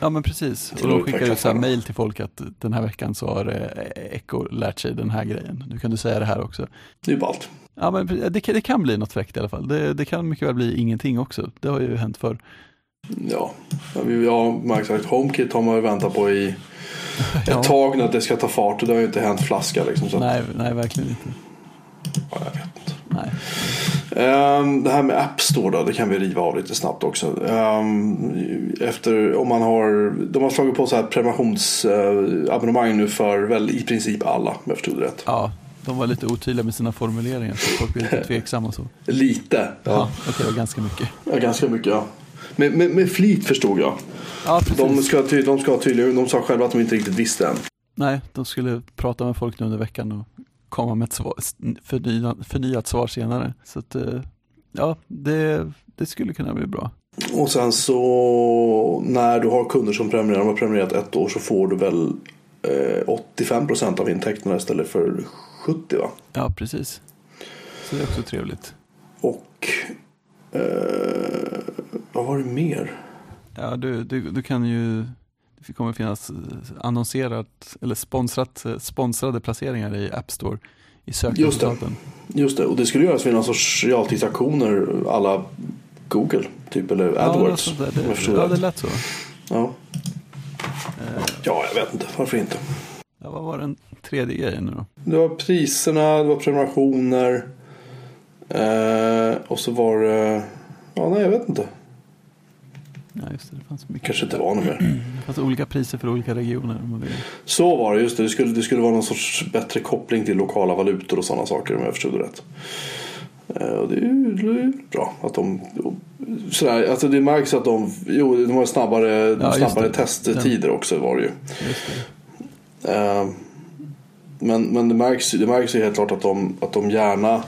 Ja men precis. Och de skickar ut så här mail till folk att den här veckan så har eh, Echo lärt sig den här grejen. Nu kan du säga det här också.
Det är ju ballt.
Ja men det, kan- det kan bli något fräckt i alla fall. Det, det kan mycket väl bli ingenting också. Det har ju hänt förr.
Ja, ja, sagt HomeKit har man ju väntat på i ett
Ja.
tag nu att det ska ta fart och det har ju inte hänt flaska liksom. Så
Nej, nej, verkligen inte.
Ja, jag vet inte.
Nej.
Ehm, det här med App Store då, det kan vi riva av lite snabbt också. Ehm, efter, om man har, de har slagit på så här prenumerationsabonnemang nu för väl i princip alla om jag förstod det rätt.
Ja, de var lite otydliga med sina formuleringar. Så folk blev lite tveksamma så.
Lite,
Ja,
ja.
okej, var ganska mycket.
ja ganska mycket ja. Med, med, med flit förstod jag.
Ja, precis.
De ska, de ska tydligen, de sa själva att de inte riktigt visste än.
Nej, de skulle prata med folk nu under veckan och komma med ett svar, förnyat, förnyat svar senare. Så att, eh, ja, det, det skulle kunna bli bra.
Och sen så när du har kunder som prenumererar, de har prenumererat ett år så får du väl eh, 85% av intäkterna istället för 70 va?
Ja, precis. Så det är också trevligt.
Och eh, vad var det mer?
Ja, du, du, du kan ju, det kommer finnas eh, annonserat, eller sponsrat, eh, sponsrade placeringar i App Store i
Just
sökresultaten.
Just det, och det skulle göras vid någon sorts realtidsaktioner alla Google typ eller
Ja,
AdWords. om jag
det, ja,
rätt.
det lät så.
Ja.
Eh,
ja, jag vet inte. Varför inte?
ja, vad var den tredje grejen nu då?
Det var priserna, det var prenumerationer. Eh, och så var det... Ja, nej, jag vet inte.
Ja, just det, det fanns mycket.
Kanske inte var något mer.
Det fanns olika priser för olika regioner. om man vill.
Så var det, just det. Det skulle, det skulle vara någon sorts bättre koppling till lokala valutor och sådana saker om jag förstod det rätt. Eh, Och det är ju bra att de... Sådär, alltså det märks att de... Jo, de har snabbare,
just
snabbare testtider också var det ju.
Det.
Eh, Men, men det, märks, det märks ju helt klart att de, att de gärna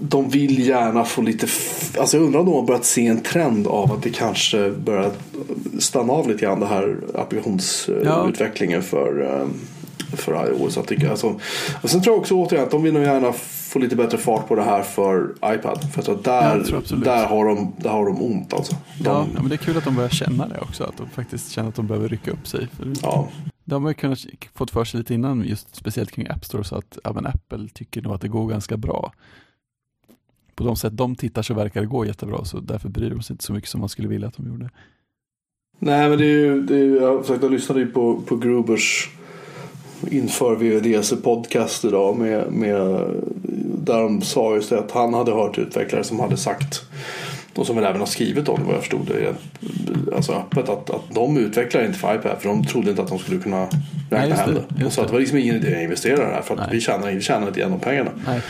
de vill gärna få lite Alltså jag undrar om de har börjat se en trend av att det kanske börjar stanna av lite grann det här applikationsutvecklingen för, eh, för iOS. Att det, alltså, och sen tror jag också återigen att de vill nog gärna få lite bättre fart på det här för iPad. För att där, där, har de, där har de ont alltså. De,
ja, men det är kul att de börjar känna det också. Att de faktiskt känner att de behöver rycka upp sig. Ja. De har ju kunnat fått för sig lite innan, just speciellt kring App Store, så att ja, Apple tycker nog att det går ganska bra. På de sätt de tittar så verkar det gå jättebra, så därför bryr de sig inte så mycket som man skulle vilja att de gjorde.
Nej, men det är ju, det är, jag, sagt, jag lyssnade ju på, på Grubers inför VVDC podcast idag med, med, där de sa just det att han hade hört utvecklare som hade sagt och som väl även har skrivit om det vad jag förstod det alltså öppet att, att de utvecklar inte för iPad för de trodde inte att de skulle kunna räkna hem det. Och så att det var liksom ingen idé att investera i det här för att vi tjänar, vi tjänar inte igen de pengarna. Nej,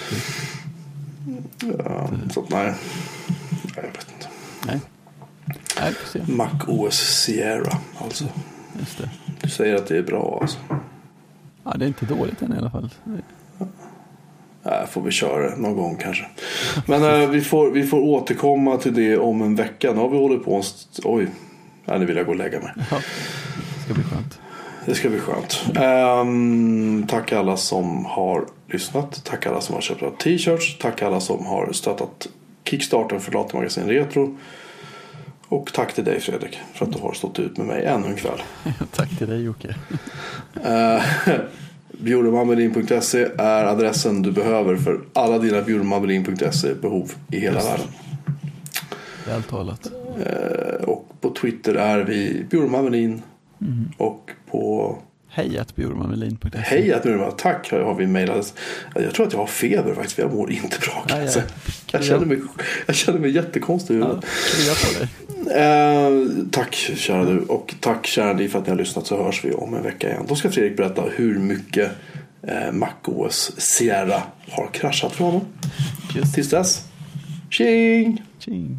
så att nej, jag vet inte. Nej. Nej, Mac OS Sierra alltså. Just det. Du säger att det är bra alltså.
Ja, det är inte dåligt än i alla fall.
Nej, får vi köra någon gång kanske. Men äh, vi, får, vi får återkomma till det om en vecka. Nu har vi hållit på en... Oj, Nej, nu vill jag gå och lägga mig. Ja,
det ska bli skönt.
Det ska bli skönt. Um, tack alla som har lyssnat. Tack alla som har köpt t-shirts. Tack alla som har stöttat Kickstarter för Datamagasin Retro. Och tack till dig Fredrik för att du har stått ut med mig ännu en kväll.
tack till dig Jocke.
uh, Bjurmanmelin.se är adressen du behöver för alla dina bjurmanmelin.se behov i hela Just. världen.
Väl talat.
Uh, och på Twitter är vi Bjurmanmelin. Mm. Och på
Hejatbjurmanmelin.se
Hejatbjurman, tack har vi mejlat. Jag tror att jag har feber faktiskt för jag mår inte bra. Ja, ja. Jag, känner mig, jag känner mig jättekonstig. Ja, på dig. Eh, tack kära du och tack kära ni för att ni har lyssnat så hörs vi om en vecka igen. Då ska Fredrik berätta hur mycket eh, MacOS Sierra har kraschat för honom. Just. Tills dess, tjing! tjing.